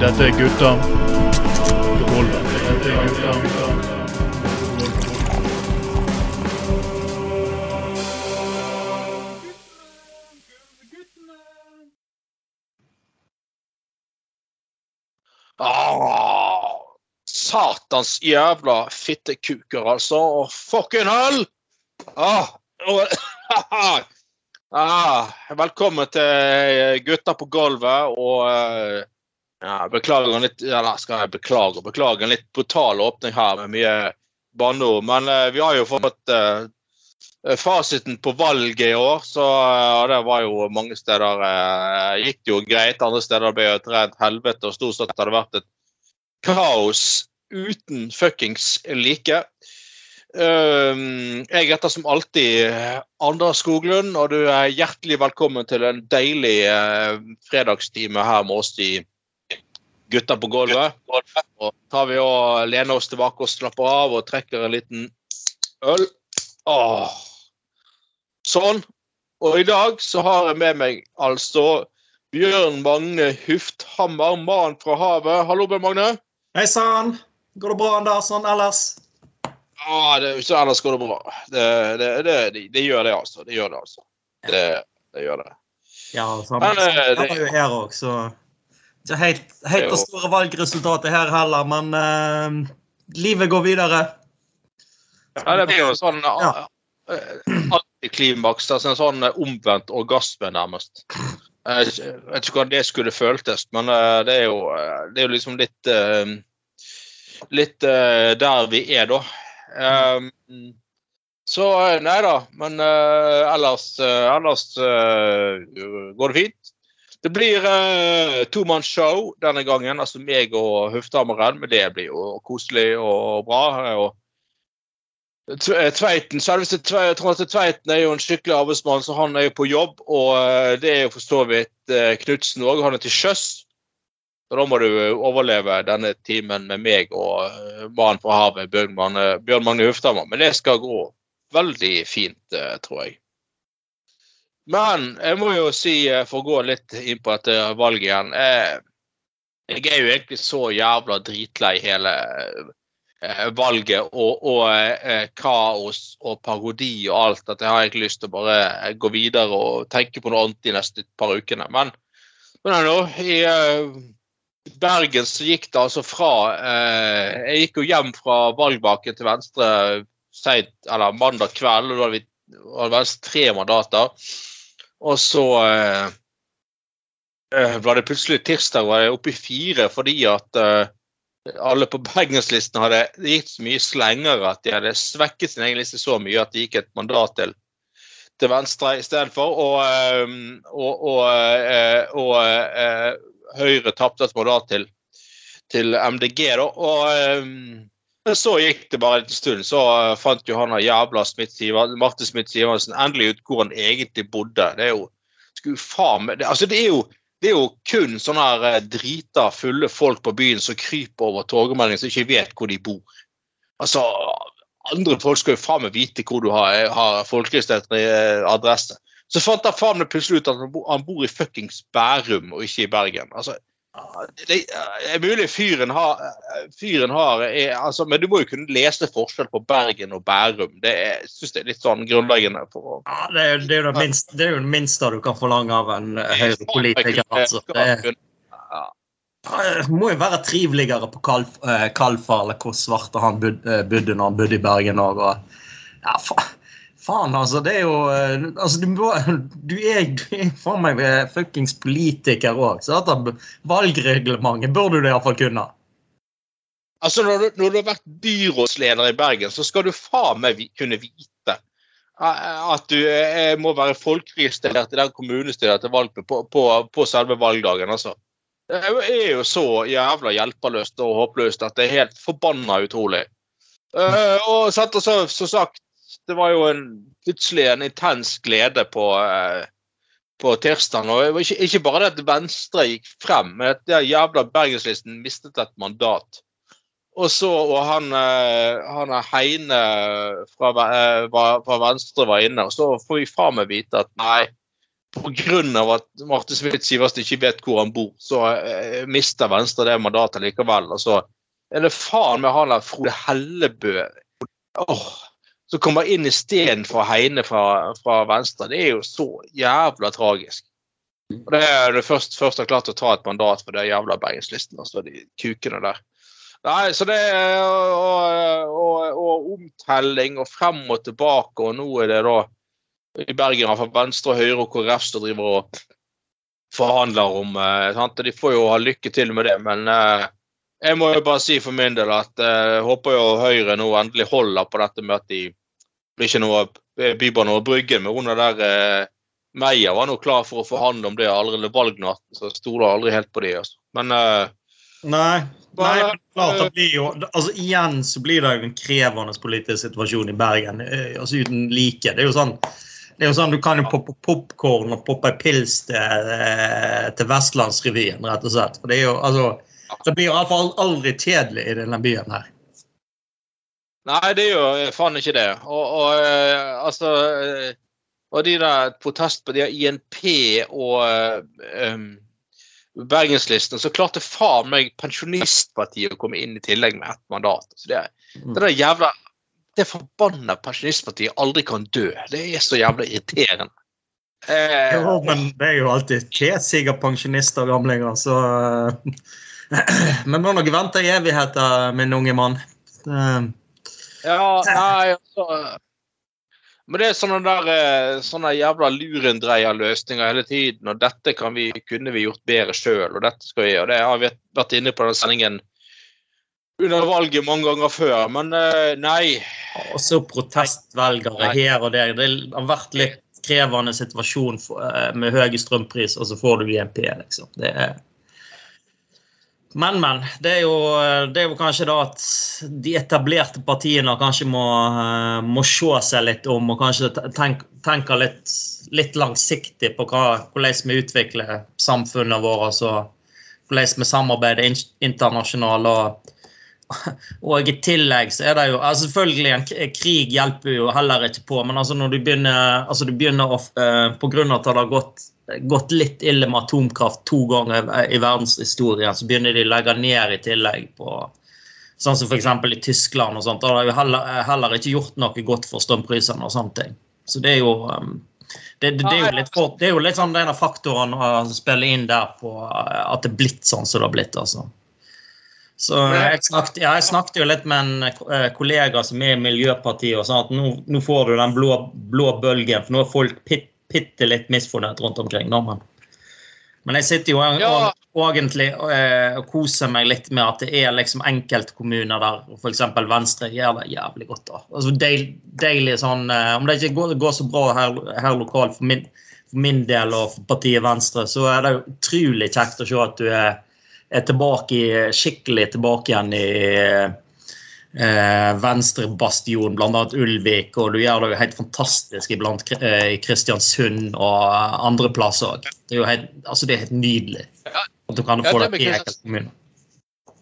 Dette er gutta. Dette er gutta Ah, satans jævla fittekuker, altså. Og fucking hell! Ah, og- ah, velkommen til Gutta på gulvet. Og eh, ja, beklager en litt Eller skal jeg beklage? beklage en litt brutal åpning her med mye banneord. Men eh, vi har jo fått eh, fasiten på valget i år, så uh, det var jo mange steder uh, gikk det jo greit. Andre steder ble det et rent helvete, og stort sett har det vært et kaos uten fuckings like. Um, jeg heter som alltid Anders Skoglund, og du er hjertelig velkommen til en deilig uh, fredagstime her med oss i Gutta på gulvet. Og tar vi og lener oss tilbake og slapper av og trekker en liten øl. Åh. Sånn. Og i dag så har jeg med meg altså Bjørn Magne Hufthammer, mann fra havet. Hallo, Bjørn Magne. Hei sann! Går det bra, Andersson, ellers? Ja, det, så ellers går det bra. Det, det, det, gjør det, altså. Det gjør det, altså. Det, det gjør det. Ja, Men, eh, det- er jo her òg, så Ikke helt, helt Det store valgresultatet her heller, men uh, livet går videre. Ja, det blir jo sånn Ja. uh, antiklimaks. Altså en sånn eh, omvendt orgasme, nærmest. Jeg vet ikke hvordan det skulle føltes, men eh, det er jo, eh, det er jo liksom litt eh, Litt eh, der vi er, da. Um, så eh, nei da, men uh, ellers, uh, ellers uh, går det fint. Det blir uh, tomannsshow denne gangen, altså meg og Hufthammeren. Men det blir jo koselig og bra. Og Tveiten, selveste Trond Tveiten er jo en skikkelig arbeidsmann, så han er jo på jobb. Og det er jo for så vidt Knutsen òg. Han er til sjøs. Så da må du eh, overleve denne timen med meg og eh, mannen fra havet, Bjørn Magne, Hufthammer. Men det skal gå veldig fint, eh, tror jeg. Men jeg må jo si, for å gå litt inn på dette valget igjen Jeg er jo egentlig så jævla dritlei hele valget og, og kaos og parodi og alt at jeg har egentlig lyst til å bare gå videre og tenke på noe annet de neste par ukene. Men, men nå, i Bergen så gikk det altså fra eh, Jeg gikk jo hjem fra valgbaken til Venstre sent, eller mandag kveld, og da hadde vi hadde Venstre tre mandater. Og så eh, eh, var det plutselig tirsdag var jeg oppe i fire fordi at eh, alle på bergenslisten hadde gikk så mye slengere at de hadde svekket sin egen liste så mye at de gikk et mandat til, til Venstre istedenfor. Og, og, og, og, eh, og eh, Høyre tapte et mandat til, til MDG, da. Og eh, men så gikk det bare en stund, så eh, fant Johanna jævla Marte Smith Sivertsen endelig ut hvor han egentlig bodde. Det er jo skulle faen det, altså det er jo det er jo kun sånne her eh, drita fulle folk på byen som kryper over togmeldingen som ikke vet hvor de bor. Altså, Andre folk skal jo faen meg vite hvor du har, har folkeregistrert eh, adresse. Så fant han faen meg plutselig ut at han bor, i fuckings Bærum og ikke i Bergen. Altså, det er mulig fyren har, fyren har er, altså, Men du må jo kunne lese forskjell på Bergen og Bærum. Det er, jeg synes det er litt sånn grunnleggende. å Ja, det, er, det, er jo det, er jo det minste du kan forlange av en eh, høyrepolitiker. Altså. Det må jo være triveligere på eh, Kalfa, eller hvor svarte han eh, bodde når han bodde i Bergen òg. Ja, fa, faen, altså. Det er jo eh, altså, du, du er, du er faen meg eh, fuckings politiker òg, så valgreglementet burde du iallfall kunne. Altså, når du, når du har vært byrådsleder i Bergen, så skal du faen meg kunne vite eh, at du må være folkeregistrert i den kommunestyret til valg på, på, på selve valgdagen. altså. Det er jo så jævla hjelpeløst og håpløst at det er helt forbanna utrolig. Uh, og og så, så sagt, det var jo en, plutselig en intens glede på, eh, på tirsdag. Og ikke, ikke bare det at Venstre gikk frem, men at den jævla Bergenslisten mistet et mandat. Og så og han, eh, han Heine fra, eh, fra Venstre var inne, og så får vi faen meg vite at nei, pga. at Marte Smith Sivertsen ikke vet hvor han bor, så mister Venstre det mandatet likevel. Og så er det faen meg han der Frode Hellebø åh, som kommer inn istedenfor Heine fra, fra Venstre. Det er jo så jævla tragisk. Og Det er det først, først har klart å ta et mandat for det jævla Bergenslisten, altså de kukene der. Nei, så det er og, og, og, omtelling og frem og tilbake, og nå er det da i Bergen fra Venstre og Høyre og KrF som driver og forhandler om eh, sant? De får jo ha lykke til med det, men eh, jeg må jo bare si for min del at jeg eh, håper jo Høyre nå endelig holder på dette med at de blir ikke noe Bybane over Bryggen. Men hun der eh, Meyer var nå klar for å forhandle om det allerede valgnatten, så jeg stoler aldri helt på det. Altså. Men eh, Nei, Nei, klart det blir jo altså Igjen så blir det jo en krevende politisk situasjon i Bergen. Eh, altså Uten like. Det er jo sånn det er jo sånn, Du kan jo poppe popkorn og poppe pils til, eh, til Vestlandsrevyen, rett og slett. For Det er jo, altså, det blir iallfall aldri kjedelig i denne byen her. Nei, det gjør faen ikke det. Og, og uh, altså uh, Og de der protest på de INP og um, Bergenslisten, så klarte faen meg Pensjonistpartiet å komme inn i tillegg med ett mandat. Så det, mm. det der jævla det forbanna pensjonistpartiet aldri kan dø. Det er så jævla irriterende. Eh, jo, men det er jo alltid kjedsige pensjonister og gamlinger, så Men må nok vente i evigheter, min unge mann. Ja, nei, altså Men det er sånne der eh, sånne jævla lurendreierløsninger hele tiden. Og dette vi, kunne vi gjort bedre sjøl, og dette skal vi gjøre. Det har vi vært inne på den sendingen under valget mange ganger før, men nei. nei. Også protestvelgere her og der. Det har vært litt krevende situasjon med høye strømpris, og så får du IMP, liksom. Det er men, men. Det er, jo, det er jo kanskje da at de etablerte partiene kanskje må, uh, må se seg litt om og kanskje tenke, tenke litt, litt, langsiktig på hva, hvordan vi utvikler samfunnet vårt. Altså, hvordan vi samarbeider internasjonalt. og og i tillegg så er det jo altså Selvfølgelig, en krig hjelper jo heller ikke på, men altså når du begynner, altså begynner å, uh, På grunn av at det har gått, gått, litt ille med atomkraft to ganger i verdenshistorien, så begynner de å legge ned i tillegg på Sånn som f.eks. i Tyskland og sånt. Da har de heller, heller, ikke gjort noe godt for strømprisene og sånne ting. Så det er jo um, det, det, det, er jo litt, for, det er jo litt sånn den faktoren å spille inn der på at det er blitt sånn som det har blitt. altså. Så jeg snakket, ja, jeg snakket, jo litt med en kollega som er i Miljøpartiet og sa at nå, nå får du den blå, blå, bølgen, for nå er folk bitte litt misfornøyd rundt omkring. Da, men. men jeg sitter jo ja. og, egentlig og, og koser meg litt med at det er liksom enkeltkommuner der f.eks. Venstre gjør det jævlig godt. da. Altså deil, Deilig sånn eh, Om det ikke går, går så bra her, her lokalt for min, for min del og for partiet Venstre, så er det utrolig kjekt å se at du er er tilbake, skikkelig tilbake igjen i eh, venstrebastion, bl.a. Ulvik, og du gjør det jo helt fantastisk iblant eh, i Kristiansund og andre plasser òg. Det, altså, det er helt nydelig at du kan få ja, det, det i enkeltkommuner.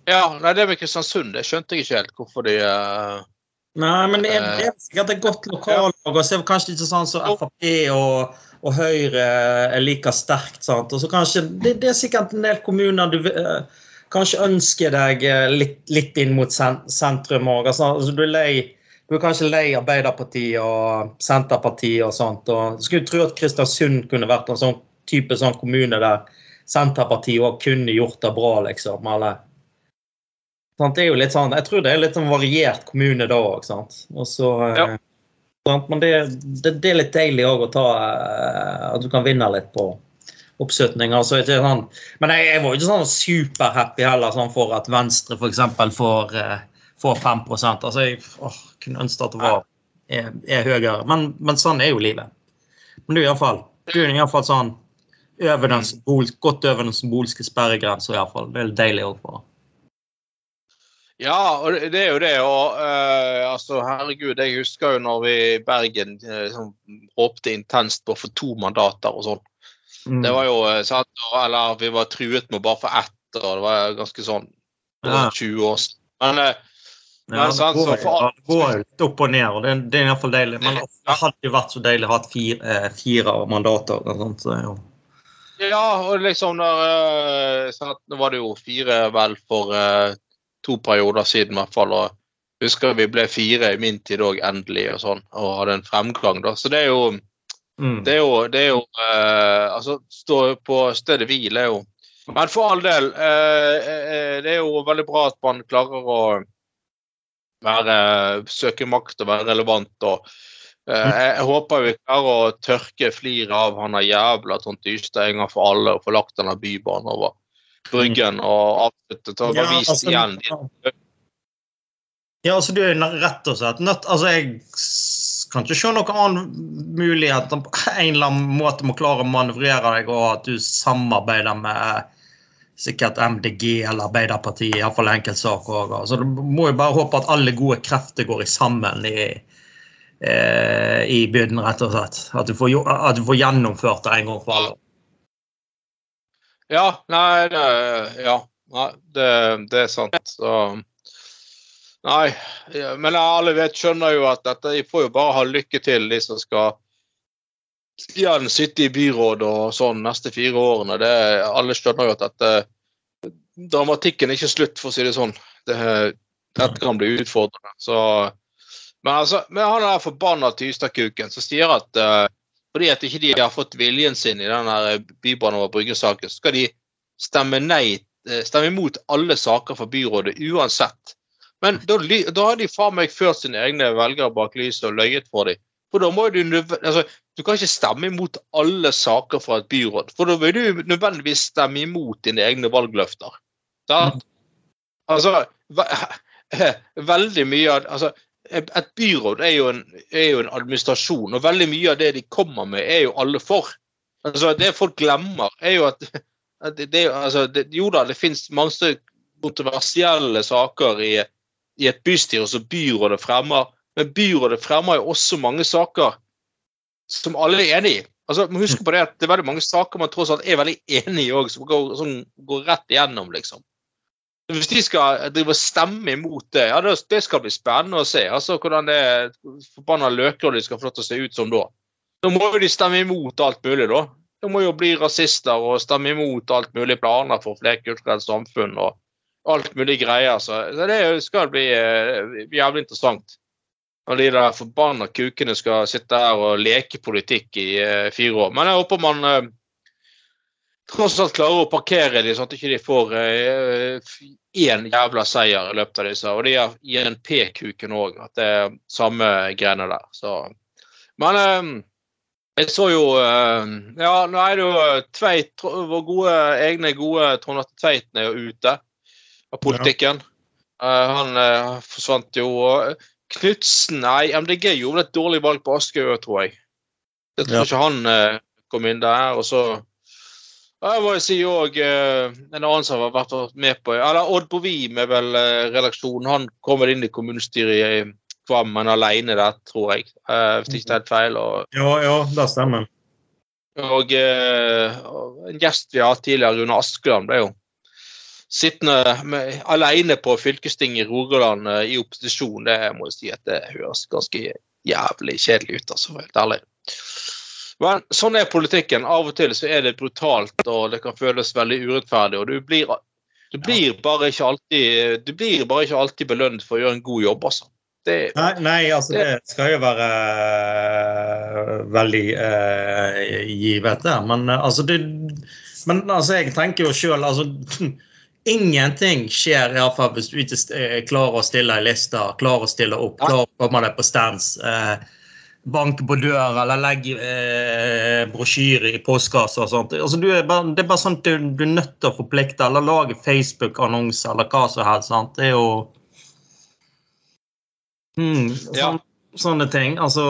Ja, nei, det med Kristiansund det skjønte jeg ikke helt hvorfor de uh, Nei, men det er, det er sikkert et godt lokallag. og så er det kanskje ikke sånn som Frp og og Høyre er like sterkt. Sant? Og så kanskje, det, det, er sikkert en del kommuner du uh, kanskje ønsker deg uh, litt, litt, inn mot sentrum òg. Altså, altså, du, du, er kanskje lei Arbeiderpartiet og Senterpartiet og sånt. og Skulle tro at Kristiansund kunne vært en sånn type sånn kommune der Senterpartiet òg kunne gjort det bra, liksom. Eller? Det er jo litt sånn, Jeg tror det er litt sånn variert kommune da òg. Uh, ja. Men det, det, det, er litt deilig òg å ta eh, At du kan vinne litt på oppslutning. Altså, sånn, men jeg, jeg, var ikke sånn superhappy heller sånn for at Venstre f.eks. Får, eh, får 5 altså, Jeg åh, kunne ønske at det var er, er høyere. Men, men, sånn er jo livet. Men du er iallfall sånn over den, godt over den symbolske sperregrensa, iallfall. Det er deilig òg for ja, og det er jo det. Og uh, altså, herregud, jeg husker jo når vi i Bergen uh, liksom, håpte intenst på å få to mandater og sånn. Mm. Det var jo uh, sant, Eller vi var truet med bare for ett, og det var ganske sånn ja. 20 år siden. Men Ja, det går, det går litt opp og ned, og det, det er iallfall deilig. Men det hadde jo vært så deilig å ha fire, eh, fire mandater. Og sånt, så, jo. Ja, og liksom der sant, Nå var det jo fire vel for to perioder siden, i hvert fall. og husker vi ble fire i min tid òg, endelig, og sånn, og hadde en fremgang. da, Så det er jo mm. Det er jo, det er jo uh, Altså, stå på stedet hvil er jo Men for all del, uh, det er jo veldig bra at man klarer å være, søke makt og være relevant. og uh, Jeg håper vi klarer å tørke fliret av han jævla Trond Ystad en gang for alle og få lagt denne bybanen over Bryggen og avslutte til å ja, vist altså, igjen. Ja, altså du er rett og slett nødt Altså, jeg kan ikke se noen annen mulighet på en eller annen måte må klare å manøvrere deg, og at du samarbeider med sikkert MDG eller Arbeiderpartiet, iallfall enkeltsaker. Så du må jo bare håpe at alle gode krefter går i sammen i, eh, i bygden, rett og slett. At du, får, at du får gjennomført det en gang for alle. Ja, nei, det, ja, nei, det, det er sant. Så Nei, men alle vet, skjønner jo at dette, de får jo bare ha lykke til, de som skal ja, sitte i byrådet og sånn neste fire årene. Det, alle skjønner jo at dette Dramatikken er ikke slutt, for å si det sånn. Det, dette kan bli utfordrende. Så, men altså, med han der forbanna Tystadkuken som sier at uh, fordi at ikke de har fått viljen sin i den Bybanen over Brygge-saken, så skal de stemme nei, eh, stemme imot alle saker fra byrådet uansett. Men da, da har de faen meg ført sine egne velgere bak lyset og løyet for dem. For da må du, altså, du kan ikke stemme imot alle saker fra et byråd, for da vil du nødvendigvis stemme imot dine egne valgløfter. Da, altså, veldig mye av altså, Et byråd er jo, en, er jo, en, administrasjon, og veldig mye av det de kommer med, er jo alle for. Altså, Det folk glemmer, er jo at, at det, altså, det, Jo da, det finnes mange kontroversielle saker i, i et bystyre som byrådet fremmer. Men byrådet fremmer jo også mange saker som alle er enig i. Altså, må huske på Det at det er veldig mange saker man tross alt er veldig enig i òg, som, som går rett igjennom, liksom. Hvis de skal drive og stemme imot det, ja, det skal bli spennende å se altså, hvordan det forbanna de skal få lov til å se ut som da. Da må jo de stemme imot alt mulig, da. De må jo bli rasister og stemme imot alt mulig planer for flerkulturelt samfunn. og alt mulig greier. Så, så det skal bli uh, jævlig interessant. Når de der forbanna kukene skal sitte her og leke politikk i uh, fire år. Men jeg håper man uh, tross alt klarer å parkere dem, sånn at de ikke får én jævla seier i løpet av disse. Og de har INP-kuken òg, at det er samme greiene der. Så. Men jeg så jo Ja, nå er det jo Tveit, vår gode, egne gode Trond Atte Tveiten er jo ute av politikken. Ja. Uh, han uh, forsvant jo. Knutsen Nei, MDG gjorde et dårlig valg på Askøy, tror jeg. Jeg tror ja. ikke han kom inn der. Og så jeg må si òg en annen som har vært med på eller Odd Bovim er vel redaksjonen. Han kom vel inn i kommunestyret i Kvammen alene der, tror jeg. hvis det ikke er helt feil. Og, ja, ja, det stemmer. Og en gjest vi har hatt tidligere, Rune Askeland, ble jo sittende med, alene på fylkestinget i Rogaland uh, i opposisjon, det må jeg si at det høres ganske jævlig kjedelig ut, altså, helt ærlig. Men sånn er politikken. Av og til så er det brutalt, og det kan føles veldig urettferdig. og du blir, du blir bare ikke alltid du blir bare ikke alltid belønnet for å gjøre en god jobb, altså. Det, nei, nei, altså det, det skal jo være uh, veldig uh, givet, det. Men uh, altså det Men altså, jeg tenker jo sjøl altså Ingenting skjer iallfall hvis du ikke eh, klarer å stille ei liste, klarer å stille opp, klarer å komme deg på stands. Eh, banke på døra eller legge eh, brosjyre i postkassa og sånt. Altså, er bare, det er bare sånn du, du er nødt til å forplikte eller lage Facebook-annonser eller hva som helst. Sant? Det er jo hmm, sånn, ja sånne ting. Altså,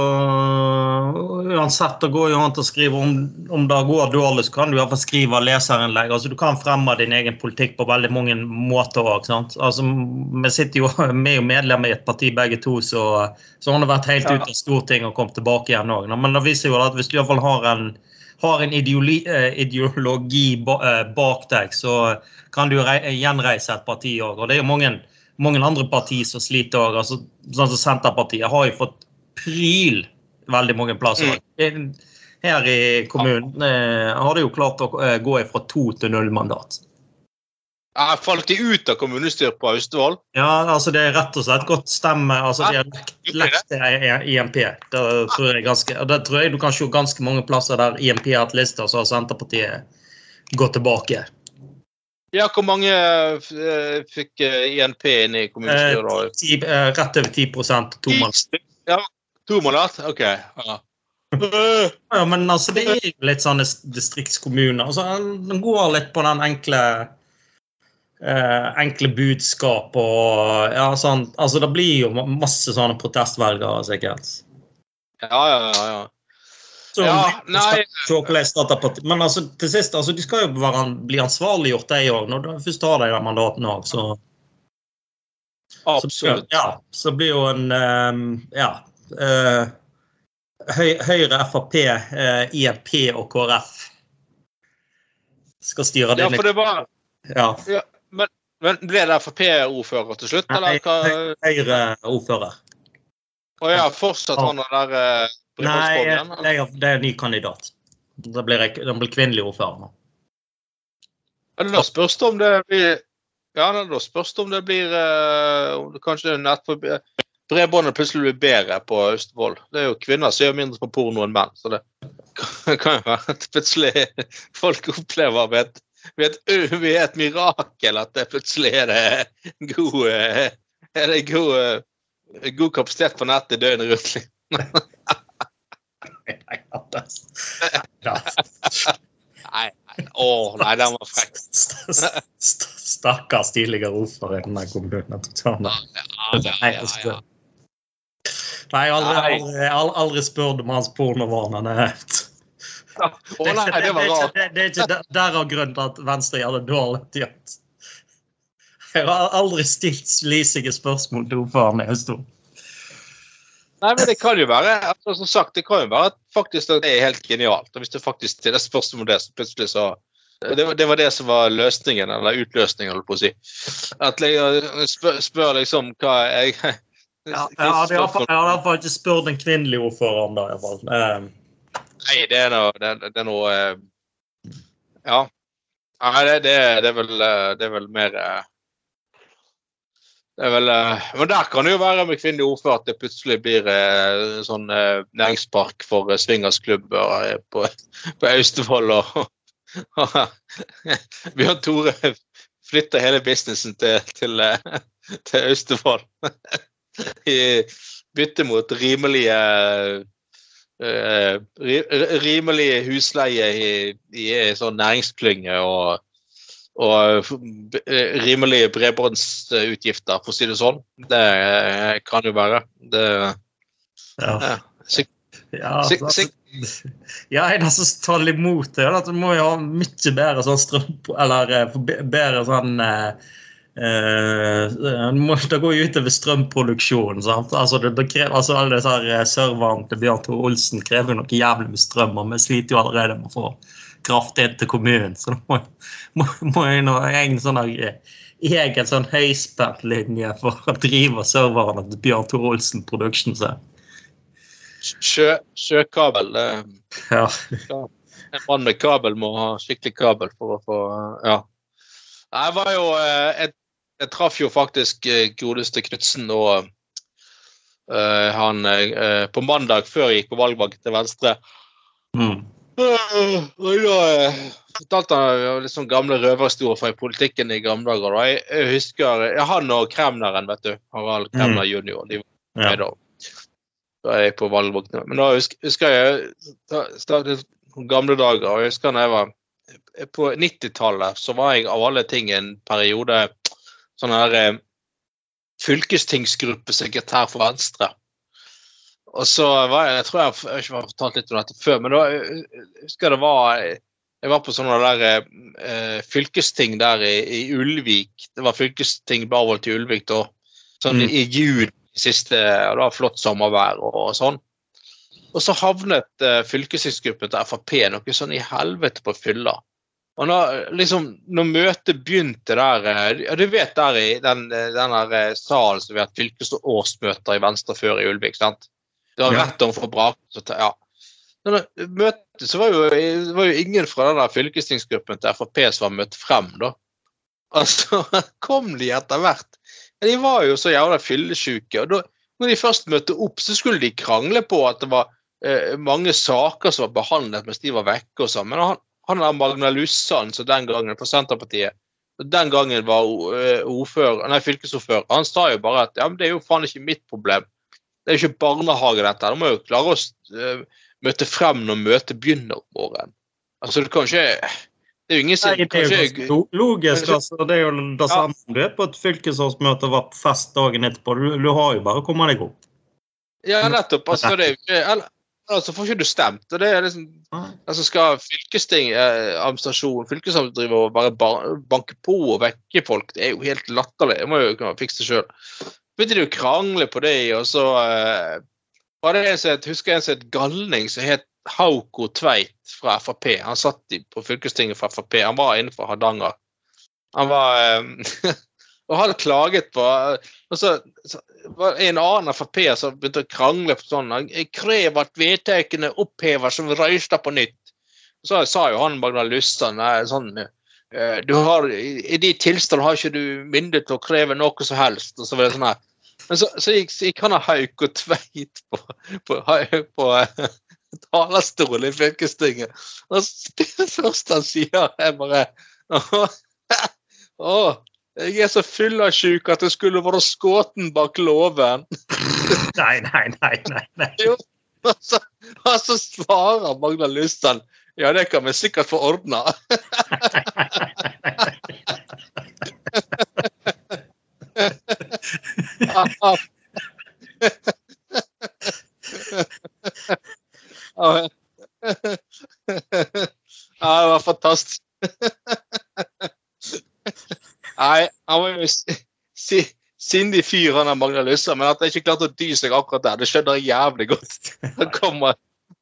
uansett, det går jo an å skrive om, om det går dårlig, så kan du iallfall skrive leserinnlegg. Altså, du kan fremme din egen politikk på veldig mange måter òg. Altså, vi sitter jo vi er jo medlemmer i et parti begge to, så, så har det vært helt ja. ute av Stortinget og kommet tilbake igjen òg. Men det viser jo at hvis du iallfall har en har en ideologi, eh, ideologi eh, bak deg, så kan du gjenreise et parti òg. Og det er jo mange mange andre partier som sliter òg. Altså, sånn som Senterpartiet har jo fått pryl veldig mange plasser. Mm. Her i kommunen eh, har de jo klart å eh, gå fra to til null mandat. Jeg Falt de ut av kommunestyret på Austevoll? Ja, altså det er rett og slett godt stemme. altså De har lekt IMP. Det tror jeg ganske, det tror jeg du kan se ganske mange plasser der IMP har hatt lister, så har Senterpartiet gått tilbake. Ja, Hvor mange uh, fikk INP inn i kommunestyret? Eh, uh, rett over 10 to mandat. Ja, to mandat? OK. Ja. ja, men altså, det er litt sånne distriktskommuner. Altså, Den går litt på den enkle eh, enkle budskap og ja, sånn. Altså, det blir jo masse sånne protestvelgere, sikkert. Ja, ja, ja. Ja. Så, ja, nei Men altså, til sist, altså, de skal jo være, bli ansvarliggjort, de òg, når de først har de mandatene òg. Så, Absolutt. Så, ja, så blir jo en um, Ja. Uh, Høyre, Frp, uh, IFP og KrF skal styre det. Ja, for det var, ja. ja. Men ble det Frp-ordfører til slutt, eller? Høyre-ordfører. Å ja, fortsatt han der eh, Nei, det er, det er en ny kandidat. Da blir, det blir kvinnelig ordfører nå. Da spørs det om det blir Ja, da spørs det om det blir uh, om det Kanskje bredbåndet plutselig blir bedre på Austevoll. Det er jo kvinner som gjør mindre på porno enn menn, så det kan jo være at plutselig folk opplever ved et ved et, mirakel at det plutselig er det god, eh, er det god, eh, god kapasitet på nettet døgnet rundt. nei, nei. Å, nei, den var frekk. Stakkars tidligere ordfører i denne kommunen. Nei, aldri, aldri, aldri spurt om hans pornovaner. Det var rart. Det, er ikke derav grunnen til at Venstre gjør det dårlig gjort. Jeg har aldri stilt slisige spørsmål til ordføreren i Østfold. Nei, men det kan jo være altså, som sagt, det kan jo være at faktisk det er helt genialt. og Hvis du faktisk stiller spørsmål om det, så plutselig så det var, det var, det som var løsningen, eller utløsningen, holdt på å si. At jeg spør, spør liksom hva jeg Ja, jeg hadde iallfall ikke spurt den kvinnelige ordføreren da, iallfall. Nei, det er noe, det, det er noe eh, Ja. Nei, det, det, det, er vel, eh, det er vel mer eh, er vel, men der kan det jo være med kvinnelig ordfører at det plutselig blir eh, sånn eh, næringspark for eh, swingersklubber på, på Austevoll. Og, og Bjørn Tore flytter hele businessen til, til, til Austevoll. I bytte mot rimelige rimelige rimelig husleie i, i sånn næringsklynge og, og uh, rimelige bredbåndsutgifter, for å si det sånn. Det uh, kan jo være. Det ja. Sik ja, altså, ja, en som taler imot det, at du må jo ha mye bedre sånn strøm... Eller bedre sånn Uh, det går jo utover strømproduksjonen. Altså, det, det krever, altså, alle disse serverne til Bjørn Tore Olsen krever noe jævlig med strøm, og vi sliter jo allerede med å få kraft inn til kommunen. Så da må, må, må jeg nå en sånn egen sånn høyspentlinje for å drive serverne til Bjørn Tore Olsen Productions. Sjø, sjøkabel. ja. En mann med kabel må ha skikkelig kabel for å få Ja. Jeg var jo Jeg, jeg traff jo faktisk eh, godeste Knutsen og uh, han uh, på mandag før jeg gikk på valgvakt til Venstre. Mm. Og da fortalte han litt sånn gamle røverhistorier fra politikken i gamle dager. Jeg, jeg husker ja, han og Kremneren, vet du. Harald Kremner mm. jr. De var med da. Da er jeg på valgvåkne. Men da husker, husker jeg startet gamle dager. og jeg husker når jeg var På 90-tallet så var jeg av alle ting en periode sånn her eh, fylkestingsgruppesekretær for Venstre. Og så var jeg, jeg tror jeg, jeg ikke har fortalt litt om dette før, men da jeg husker det var jeg var på sånne der eh, fylkesting der i, i, Ulvik. Det var fylkesting avholdt i Ulvik da, sånn mm. i juni siste, og det var flott sommervær og, og sånn. Og så havnet eh, fylkestingsgruppen til Frp noe sånn i helvete på fylla. Og når, liksom, når møtet begynte der eh, ja, Du vet der i den, den eh, salen som vi har hatt fylkesårsmøter i Venstre før i Ulvik, sant? Du har rett om for brak. Så, ta- ja. Når det møtet så var jo, var jo ingen fra den der fylkestingsgruppen til Frp som var møtt frem, da. Altså, kom de etter hvert. Men De var jo så jævla fyllesyke. Og da, når de først møtte opp, så skulle de krangle på at det var eh, mange saker som var behandlet mens de var vekke og sånn. Men han, han der Magna Lussan, som den gangen fra Senterpartiet den gangen var eh, ordfører, nei, fylkesordfører, han sa jo bare at ja, men det er jo faen ikke mitt problem. Det er jo ikke barnehage, dette. De må jo klare å eh, møte frem når møtet begynner om morgenen. Altså, du kan ikke Det er jo ingen sin Nei, det er jo kanskje- logisk. Kanskje- altså. Det er jo det samme om du er på et fylkesårsmøte og var på fest dagen etterpå. Du, du har jo bare å komme deg opp. Ja, nettopp. Altså, det er jo ikke eller, altså får ikke du stemt. og det er liksom altså Skal fylkestingadministrasjonen, eh, og bare banke på og vekke folk? Det er jo helt latterlig. Det må jo kunne fikse det sjøl. Begynte de å krangle på det, og så uh, var det en som het, husker jeg en som het Galning, som het Hauko Tveit fra Frp. Han satt på fylkestinget fra Frp. Han var innenfor Hardanger. Han var uh, Og hadde klaget på og så, så var en annen Frp som begynte å krangle på sånn Jeg krev at vedtakene oppheves som røyster på nytt. Så sa jo han Magna Lustan nei, sånn du har, I de tilstandene har ikke du mynde til å kreve noe som helst. og så var det sånn her. Men så, så, gikk, gikk han av Hauk og Tveit på, på, på på talerstolen i fylkestinget. Og det første han sier, er bare Å, jeg er så full av sjuk at jeg skulle vært skutt bak låven. Nei, nei, nei. nei, nei. Og så, og så svarer Magna Lysand ja, det kan vi sikkert få ordna. Ja, det var fantastisk. Nei, han var jo si- si- sindig fyr, han der Magna Lyssa, men at han ikke klarte å dy seg akkurat der, det skjønner jeg jævlig godt. Det kommer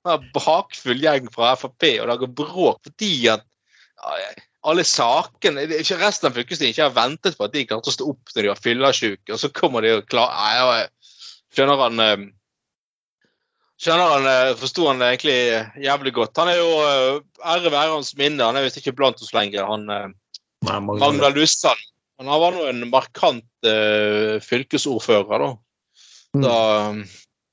en bakfull gjeng fra Frp og lager bråk fordi at alle sakene ikke Resten av fylkestinget ikke har ventet på at de klarte å stå opp når de var fyllesyke, og så kommer de og klarer skjønner han eh, Skjønner han, eh, Forsto han egentlig jævlig godt. Han er jo eh, ære være hans minne. Han er visst ikke blant oss lenger, han eh, Nei, Magna- Magna Lussan. Han var nå en markant uh, fylkesordfører, da. da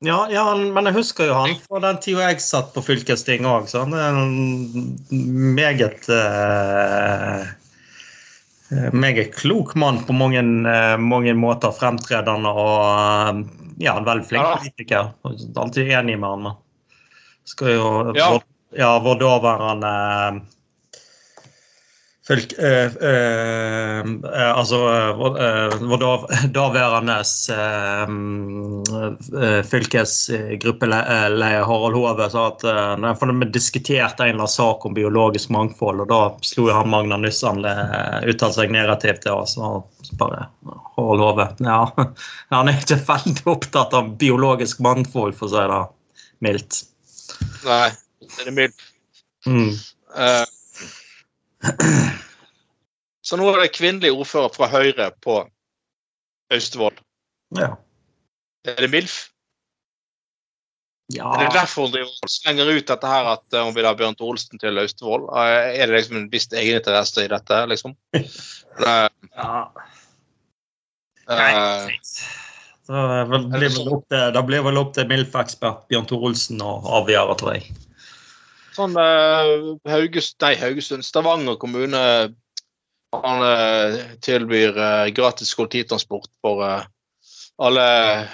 Ja, ja, han- men jeg husker jo han fra den tida jeg satt på fylkesting òg. Så han er en meget eh, meget klok mann på mange, eh, mange måter. Fremtredende og eh, ja, en veldig flink politiker. Alltid enig med han. Skal jo Ja. vår, ja, vår daværende Fylk, eh, eh, eh, altså eh, vår, eh, daværende eh, eh, fylkesgruppeleder Harald Hove sa at eh, vi diskuterte en eller annen sak om biologisk mangfold, og da slo han Magna Nyssan uttalt seg negativt til oss. Og bare Harald Hove Ja, han er ikke veldig opptatt av biologisk mangfold, for å si det mildt. Nei, det er mildt. Mm. Eh, så nå er det kvinnelig ordfører fra Høyre på Austevoll. Ja. Er det MILF? ja. Er det derfor hun driver slenger ut dette her at eh, hun vil ha Bjørn Tore Olsen til Austevoll? Eh, Er det liksom en viss egeninteresse i dette, liksom? Ja. eh, Nei, det blir vel opp til, det blir vel opp til MILF-ekspert Bjørn Thor Olsen å avgjøre, tror jeg. Sånn uh, Haugesund, nei, Haugesund, Stavanger kommune han eh, tilbyr eh, gratis kollektivtransport for eh, alle,